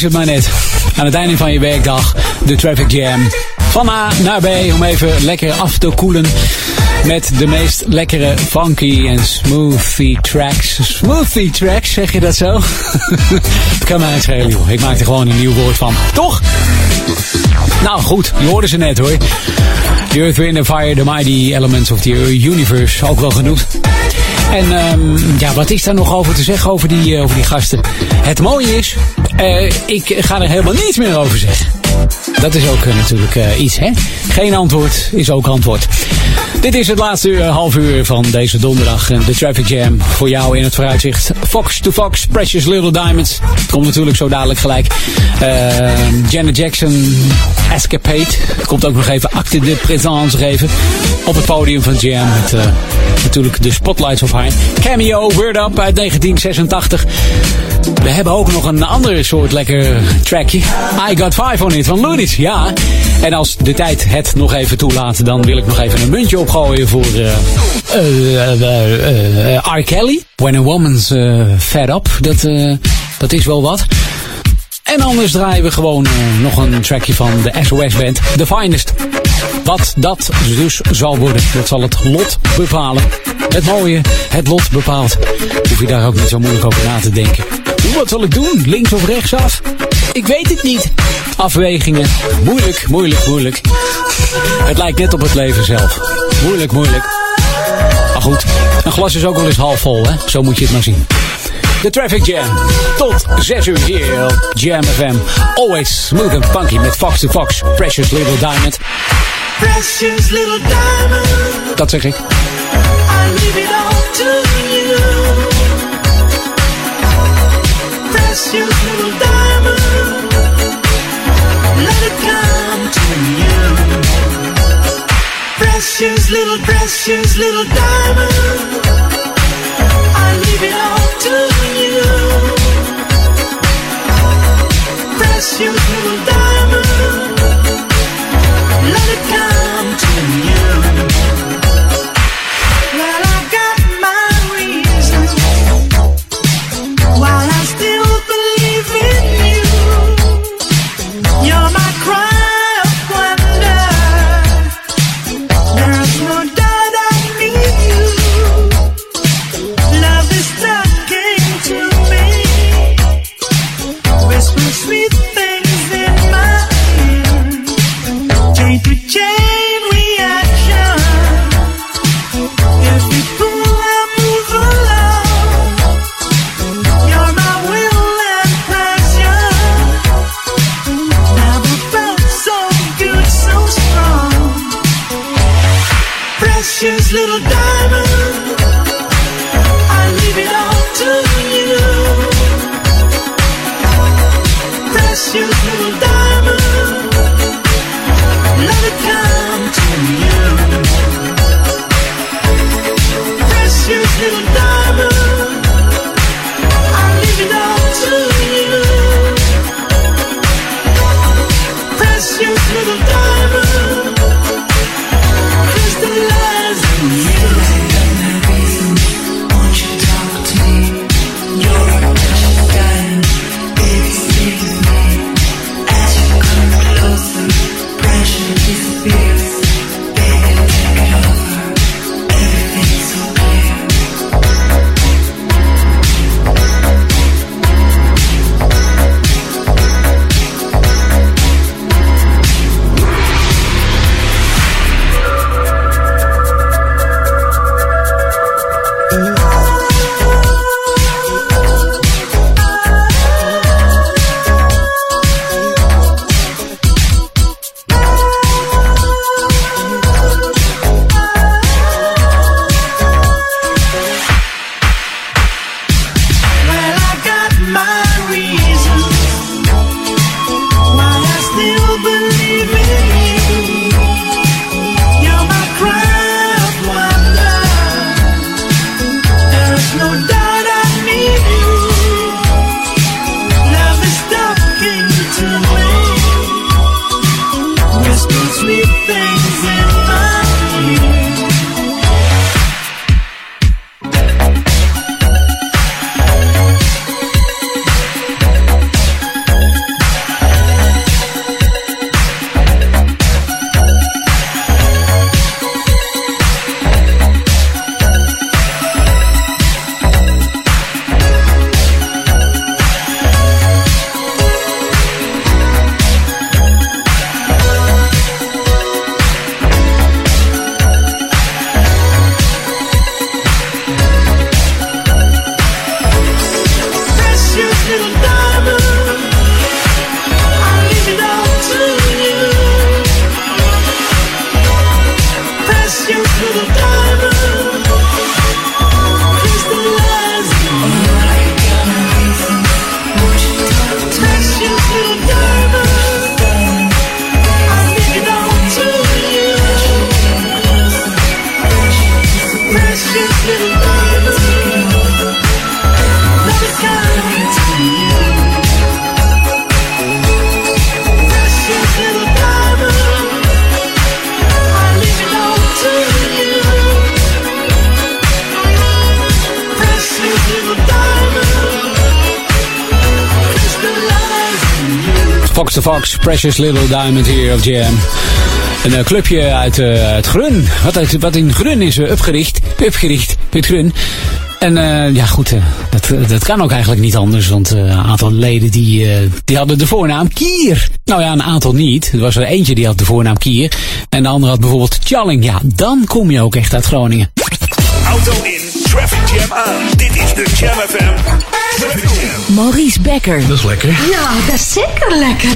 is het maar net. Aan het einde van je werkdag, de Traffic Jam. Van A naar B, om even lekker af te koelen. Met de meest lekkere funky en smoothie tracks. Smoothie tracks, zeg je dat zo? Het kan mij schelen, joh. Ik maak er gewoon een nieuw woord van. Toch? Nou goed, je hoorde ze net hoor. The Earth, Wind Fire, The Mighty Elements of the Universe, ook wel genoemd. En ehm, ja, wat is daar nog over te zeggen over die, eh, over die gasten? Het mooie is, eh, ik ga er helemaal niets meer over zeggen. Dat is ook eh, natuurlijk iets, hè? Geen antwoord is ook antwoord. Dit is het laatste half uur van deze donderdag. De Traffic Jam voor jou in het vooruitzicht. Fox to Fox, Precious Little Diamonds. Het komt natuurlijk zo dadelijk gelijk. Eh, Janet Jackson, Escapade. Komt ook nog even acte de présence geven. Op het podium van Jam. Met eh, natuurlijk de spotlights op haar. Cameo, Word Up uit 1986. We hebben ook nog een ander soort lekker trackje. I Got Five on It van Looney's. Ja. En als de tijd het nog even toelaat, dan wil ik nog even een muntje opgooien voor eh, R. Kelly. When a Woman's Fed Up. Dat, dat is wel wat. En anders draaien we gewoon nog een trackje van de SOS Band, The Finest. Wat dat dus zal worden, dat zal het lot bepalen. Het mooie, het lot bepaalt. Hoef je daar ook niet zo moeilijk over na te denken. Wat zal ik doen? Links of rechtsaf? Ik weet het niet. Afwegingen. Moeilijk, moeilijk, moeilijk. Het lijkt net op het leven zelf. Moeilijk, moeilijk. Maar goed, een glas is ook wel eens half vol, hè? Zo moet je het maar zien. De Traffic Jam. Tot 6 uur hier op Jam FM. Always smooth and funky met Fox Fox. Precious Little Diamond. Precious little diamond, Dat zeg ik. I leave it all to you. Precious little diamond, let it come to you. Precious little, precious little diamond, I leave it all to you. Precious little diamond. Let it come to you. Precious Little Diamond hier op Jam. Een eh, clubje uit, uit Grun. Wat, uit, wat in Grun is eh, opgericht. Opgericht met Grun. En ja, goed, dat, dat kan ook eigenlijk niet anders. Want een aantal leden die, die hadden de voornaam Kier. Nou ja, een aantal niet. Er was er eentje die had de voornaam Kier. En de andere had bijvoorbeeld Challing. Ja, dan kom je ook echt uit Groningen. Auto in, traffic jam aan. Dit is de Jam FM. Maurice Becker. Dat is lekker. Ja, dat is zeker lekker.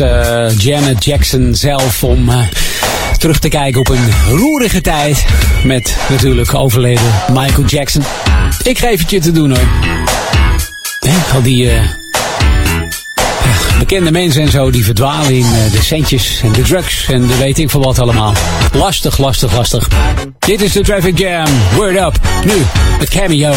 Aan eh, Janet Jackson zelf om eh, terug te kijken op een roerige tijd. Met natuurlijk overleden Michael Jackson. Ik geef het je te doen hoor. Al die eh, bekende mensen en zo die verdwalen in de centjes en de drugs en de weet ik veel wat allemaal. Lastig, lastig, lastig. Dit is de Traffic Jam. Word up. Nu, het cameo.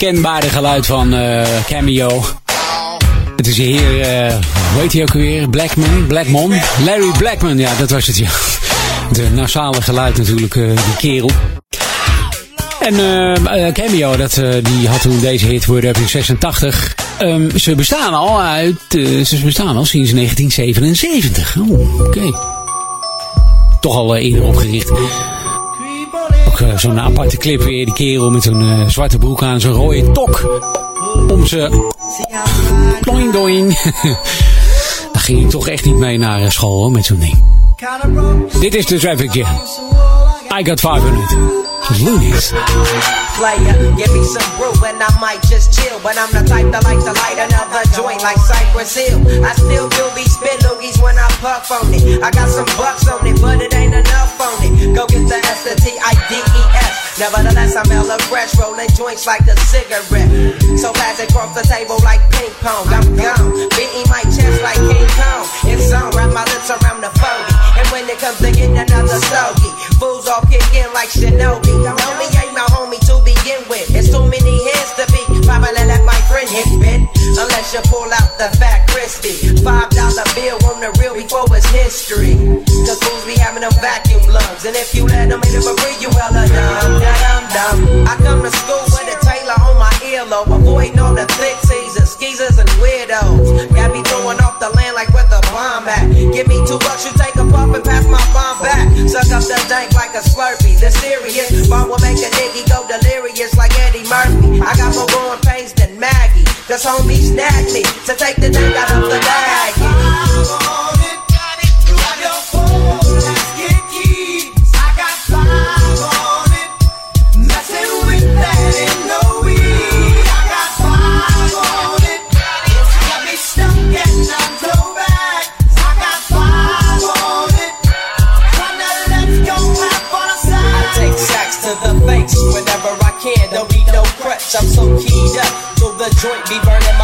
Onmiskenbare geluid van eh, Cameo. Het is hier, eh hoe heet hij ook alweer? Blackman? Blackmon? Larry Blackman, ja, dat was het, ja. De nasale geluid natuurlijk, eh, die kerel. En Cameo, dat, die had toen deze hit Word Up in 86. Ehm, ze bestaan al uit, ze bestaan al sinds 1977. Oh, oké. Toch al eerder opgericht. Eh, zo'n aparte clip weer, die kerel met zo'n eh, zwarte broek aan, zo'n rode tok. Om ze... Doing, doing. Daar ging ik toch echt niet mee naar eh, school hoor, met zo'n ding. Dit is de Traffic Jam. I got 500. Loonies. Player. Give me some brew and I might just chill. But I'm the type that likes to light another joint like Cypress Hill. I still do be spit loogies when I puff on it. I got some bucks on it, but it ain't enough on it. Go get the S, T, I, D, E, S. Nevertheless, I'm hella fresh, rolling joints like a cigarette. So fast across the table like ping pong. I'm gone, beating my chest like King Kong. It's on, wrap my lips around the 40. And when it comes to getting another stogie, fools all kick in like Shinobi. It's too many heads to be. Probably let my friend hit bit. Unless you pull out the fat crispy. Five dollar bill on the real before it's history. Cause fools be having them vacuum lungs. And if you let them in it for free, you hella dumb, dumb, dumb. I come to school with a Taylor on my earlobe. Avoiding all the thick teasers, skeezers, and weirdos. Got me throwing off the land like where the bomb at. Give me two bucks, you take a puff and pass my bomb back. Suck up the dank like a slurpee. The serious bomb will make a nigga go delirious Maggie. Cause homies snagged me to take the dank out of the bag.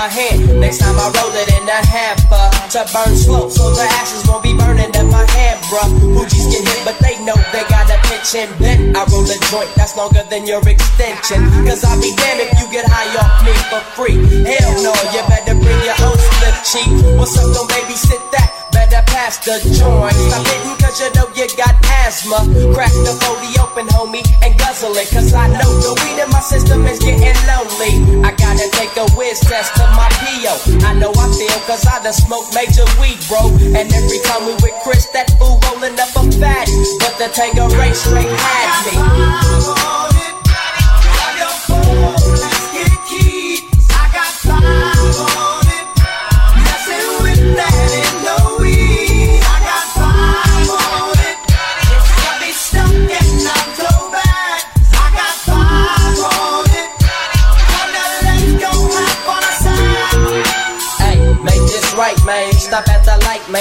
My hand. Next time I roll it in a hamper to burn slow, so the ashes won't be burning in my hand, bruh. Hoogies get hit, but they know they got a pitch and bent. I roll a joint that's longer than your extension. Cause I'll be damned if you get high off me for free. Hell no, you better bring your own slip cheek. What's up, don't babysit that? Better pass the joint. Stop hitting cause you know you got asthma. Crack the 40 open, homie, and guzzle it. Cause I know the weed in my system is getting lonely. I gotta take a whiz test to my PO. I know I feel cause I done smoked major weed, bro. And every time we with Chris, that fool rolling up a fat. But the Tango race straight had me. Hey,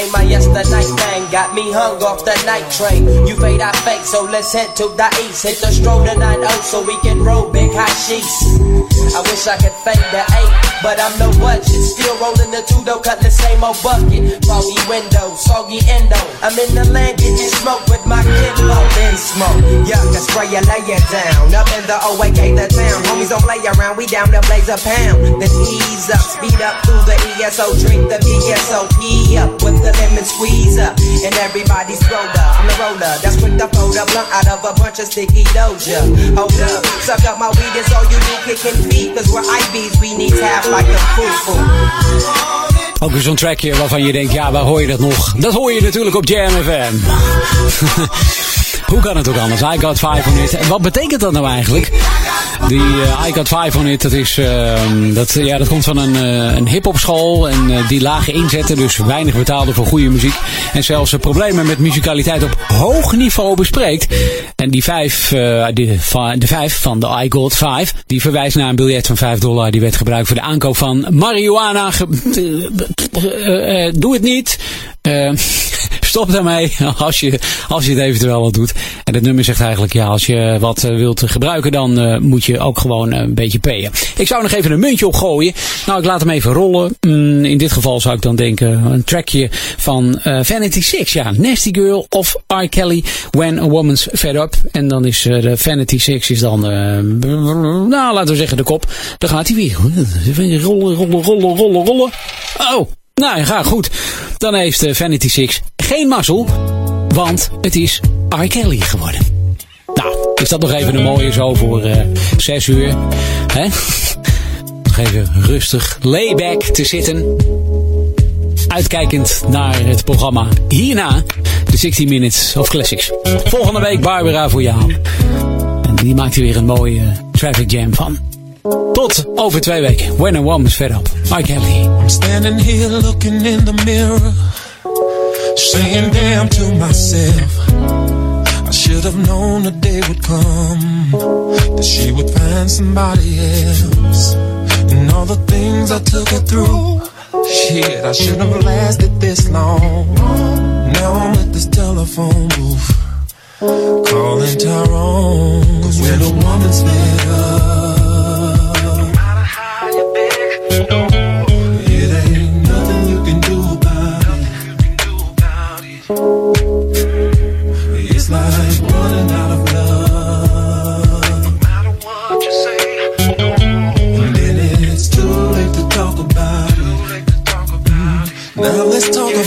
man. My yesterday man got me hung off the night train. You fade, I fake, so let's head to the east. Hit the stroll to 9 so we can roll big high sheets. I wish I could fade the 8, but I'm no budget. Still rolling the 2 though, cut the same old bucket. Foggy window, soggy endo. I'm in the land getting smoke with my kinfolk. In smoke, yuck, I spray you, lay it down. Up in the OAK, the town. Homies don't play around, we down to blaze a pound. Then ease up, speed up through the ESO, drink the VSOP up with the lemon squeeze up. And everybody's rolled up. I'm the roller that's quick to fold a blunt out of a bunch of sticky doja. Hold up, suck up my weed, it's all you need, kicking feet. Cause IBs, we need tap like a foo Ook weer zo'n trackje waarvan je denkt, ja, waar hoor je dat nog? Dat hoor je natuurlijk op Jam. Hoe kan het ook anders? I got 5 on it. En wat betekent dat nou eigenlijk? Die eh, I got 5 on it, dat, is, ehm, dat, ja, dat komt van een, eh, een hip-hop school. En eh, die lage inzetten, dus weinig betaalde voor goede muziek. En zelfs problemen met muzikaliteit op hoog niveau bespreekt. En die vijf, van, de vijf van de I got 5, die verwijst naar een biljet van 5 dollar. Die werd gebruikt voor de aankoop van marihuana. Doe het niet. Stop daarmee als je, als je het eventueel wat doet. En het nummer zegt eigenlijk, ja, als je wat eh, wilt gebruiken, dan eh, moet je ook gewoon eh, een beetje payen. Ik zou nog even een muntje opgooien. Nou, ik laat hem even rollen. Mm, in dit geval zou ik dan denken, een trackje van Vanity Six. Ja, Nasty Girl of R. Kelly, When a Woman's Fed Up. En dan is de Vanity Six is dan, nou, laten we zeggen de kop. Dan gaat hij weer. Rollen, rollen, rollen, rollen, rollen. Oh, nou ja, goed. Dan heeft Vanity Six geen mazzel, want het is R. Kelly geworden. Nou, is dat nog even een mooie zo voor eh 6 uur. Hè? Nog even rustig, layback te zitten. Uitkijkend naar het programma hierna, de 16 Minutes of Classics. Volgende week Barbara voor jou. En die maakt er weer een mooie traffic jam van. Tot over twee weken. When a woman's fed up. R. Kelly. I'm standing here looking in the mirror, saying damn to myself. I should have known the day would come that she would find somebody else. And all the things I took her through, shit, I shouldn't have lasted this long. Now I'm at this telephone booth, calling Tyrone. Cause when a woman's fed up, no matter how you beg, it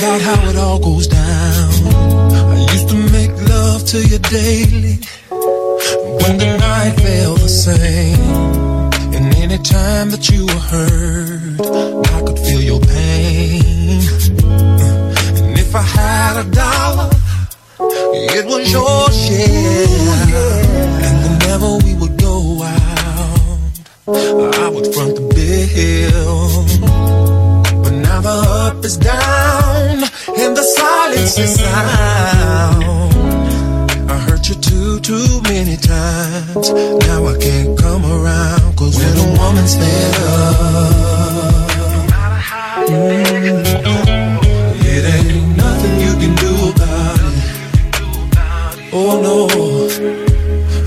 about it. all goes down. I used to make down. to you daily when the night felt the same. And any time that you were hurt, I could feel your pain. And if I had a dollar, it was your share. And whenever we would go out, I would front the bill. But now the up is down and the silence is sound. I hurt you too, too many times. Now I can't come around. Cause when a woman's fed up, mm, it ain't nothing you can do about it. Oh no,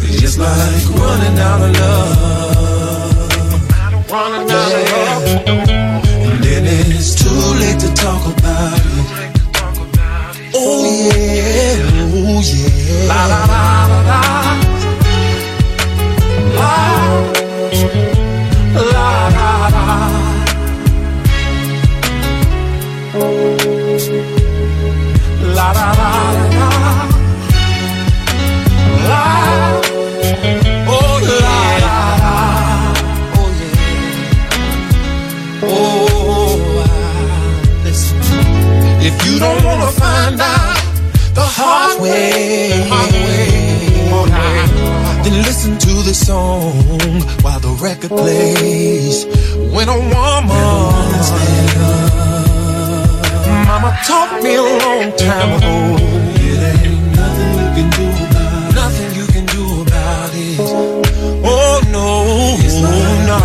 it's just like running out of love. Running out of love. And then it's too late to talk about it. Yeah, oh yeah. La la la la la. La hard way, hard way, oh, nah, then listen to this song while the record plays. When a woman's Mama taught me a long time ago. It ain't nothing you can do about it. Oh no, no,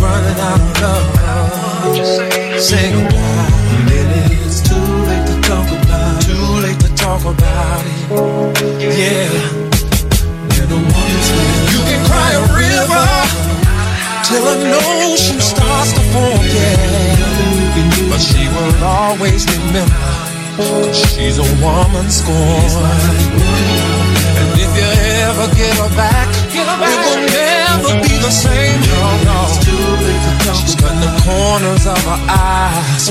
running out of love. Goodbye. Talk about it. Yeah. A woman's fed You can cry a river till an ocean starts to form. Yeah. But she will always remember. She's a woman scorned. And if you ever get her back, it will never be the same. No, no. She's cutting the corners of her eyes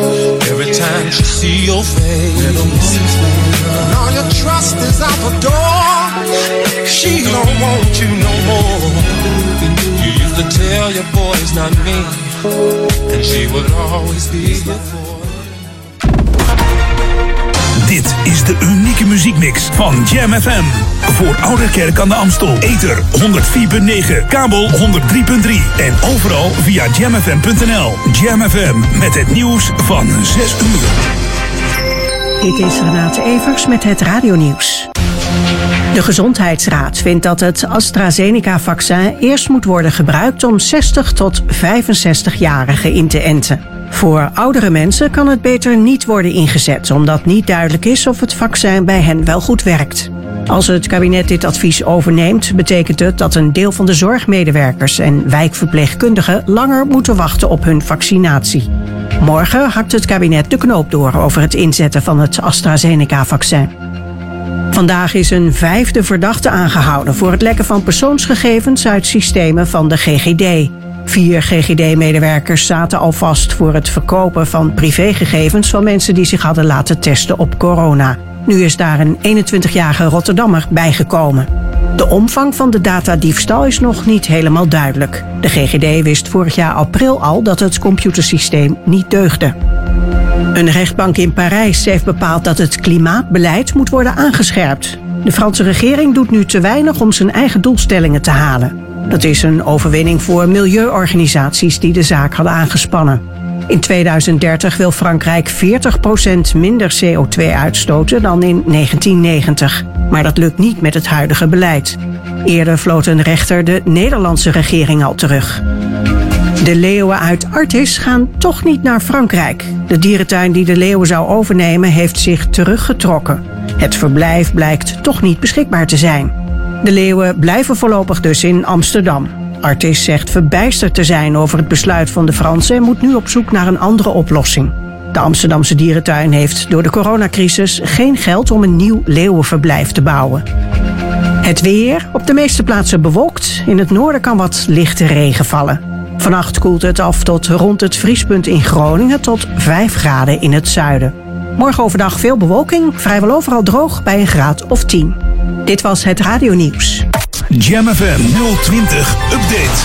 every time she see your face. And all your trust is out the door. She don't want you no more. You used to tell your boy it's not me, and she would always be your Dit is de unieke muziekmix van Jam FM. Voor Ouderkerk aan de Amstel. Ether 104.9, kabel 103.3 en overal via jamfm.nl. Jam FM met het nieuws van 6 uur. Dit is Renate Evers met het radionieuws. De Gezondheidsraad vindt dat het AstraZeneca-vaccin eerst moet worden gebruikt om 60 tot 65-jarigen in te enten. Voor oudere mensen kan het beter niet worden ingezet, omdat niet duidelijk is of het vaccin bij hen wel goed werkt. Als het kabinet dit advies overneemt, betekent het dat een deel van de zorgmedewerkers en wijkverpleegkundigen langer moeten wachten op hun vaccinatie. Morgen hakt het kabinet de knoop door over het inzetten van het AstraZeneca-vaccin. Vandaag is een vijfde verdachte aangehouden voor het lekken van persoonsgegevens uit systemen van de GGD. Vier GGD-medewerkers zaten al vast voor het verkopen van privégegevens van mensen die zich hadden laten testen op corona. Nu is daar een 21-jarige Rotterdammer bijgekomen. De omvang van de datadiefstal is nog niet helemaal duidelijk. De GGD wist vorig jaar april al dat het computersysteem niet deugde. Een rechtbank in Parijs heeft bepaald dat het klimaatbeleid moet worden aangescherpt. De Franse regering doet nu te weinig om zijn eigen doelstellingen te halen. Dat is een overwinning voor milieuorganisaties die de zaak hadden aangespannen. In 2030 wil Frankrijk 40% minder CO2 uitstoten dan in 1990. Maar dat lukt niet met het huidige beleid. Eerder floot een rechter de Nederlandse regering al terug. De leeuwen uit Artis gaan toch niet naar Frankrijk. De dierentuin die de leeuwen zou overnemen heeft zich teruggetrokken. Het verblijf blijkt toch niet beschikbaar te zijn. De leeuwen blijven voorlopig dus in Amsterdam. Artis zegt verbijsterd te zijn over het besluit van de Fransen en moet nu op zoek naar een andere oplossing. De Amsterdamse dierentuin heeft door de coronacrisis geen geld om een nieuw leeuwenverblijf te bouwen. Het weer, op de meeste plaatsen bewolkt. In het noorden kan wat lichte regen vallen. Vannacht koelt het af tot rond het vriespunt in Groningen tot 5 graden in het zuiden. Morgen overdag veel bewolking, vrijwel overal droog bij een graad of 10. Dit was het Radio Nieuws. Jam FM 020 Update.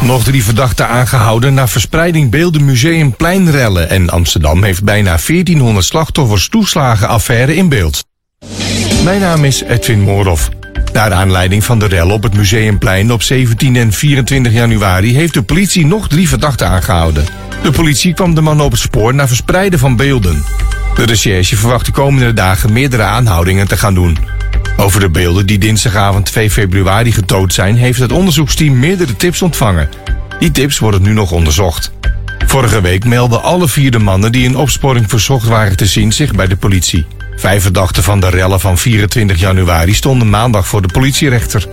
Nog drie verdachten aangehouden na verspreiding beelden museumpleinrellen. En Amsterdam heeft bijna 1400 slachtoffers toeslagenaffaire in beeld. Mijn naam is Edwin Moorhoff. Naar aanleiding van de rel op het Museumplein op 17 en 24 januari heeft de politie nog drie verdachten aangehouden. De politie kwam de man op het spoor na verspreiden van beelden. De recherche verwacht de komende dagen meerdere aanhoudingen te gaan doen. Over de beelden die dinsdagavond 2 februari getoond zijn, heeft het onderzoeksteam meerdere tips ontvangen. Die tips worden nu nog onderzocht. Vorige week meldden alle vier de mannen die in opsporing verzocht waren te zien zich bij de politie. Vijf verdachten van de rellen van 24 januari stonden maandag voor de politierechter.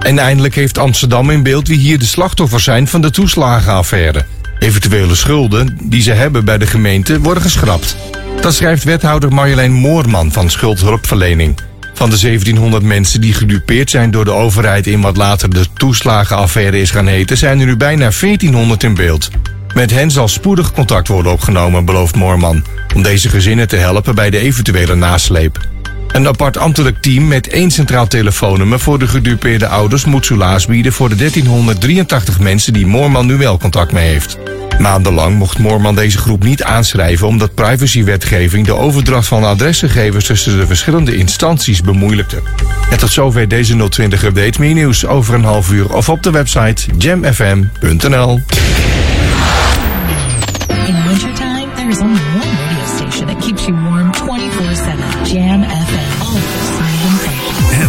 En eindelijk heeft Amsterdam in beeld wie hier de slachtoffers zijn van de toeslagenaffaire. Eventuele schulden die ze hebben bij de gemeente worden geschrapt. Dat schrijft wethouder Marjolein Moorman van Schuldhulpverlening. Van de 1700 mensen die gedupeerd zijn door de overheid in wat later de toeslagenaffaire is gaan heten, zijn er nu bijna 1400 in beeld. Met hen zal spoedig contact worden opgenomen, belooft Moorman, om deze gezinnen te helpen bij de eventuele nasleep. Een apart ambtelijk team met één centraal telefoonnummer voor de gedupeerde ouders moet soelaas bieden voor de 1383 mensen die Moorman nu wel contact mee heeft. Maandenlang mocht Moorman deze groep niet aanschrijven omdat privacywetgeving de overdracht van adresgegevens tussen de verschillende instanties bemoeilijkte. En tot zover deze 020 update. Meer nieuws over een half uur of op de website jamfm.nl. In wintertime, is only one radio station that keeps you warm 24-7.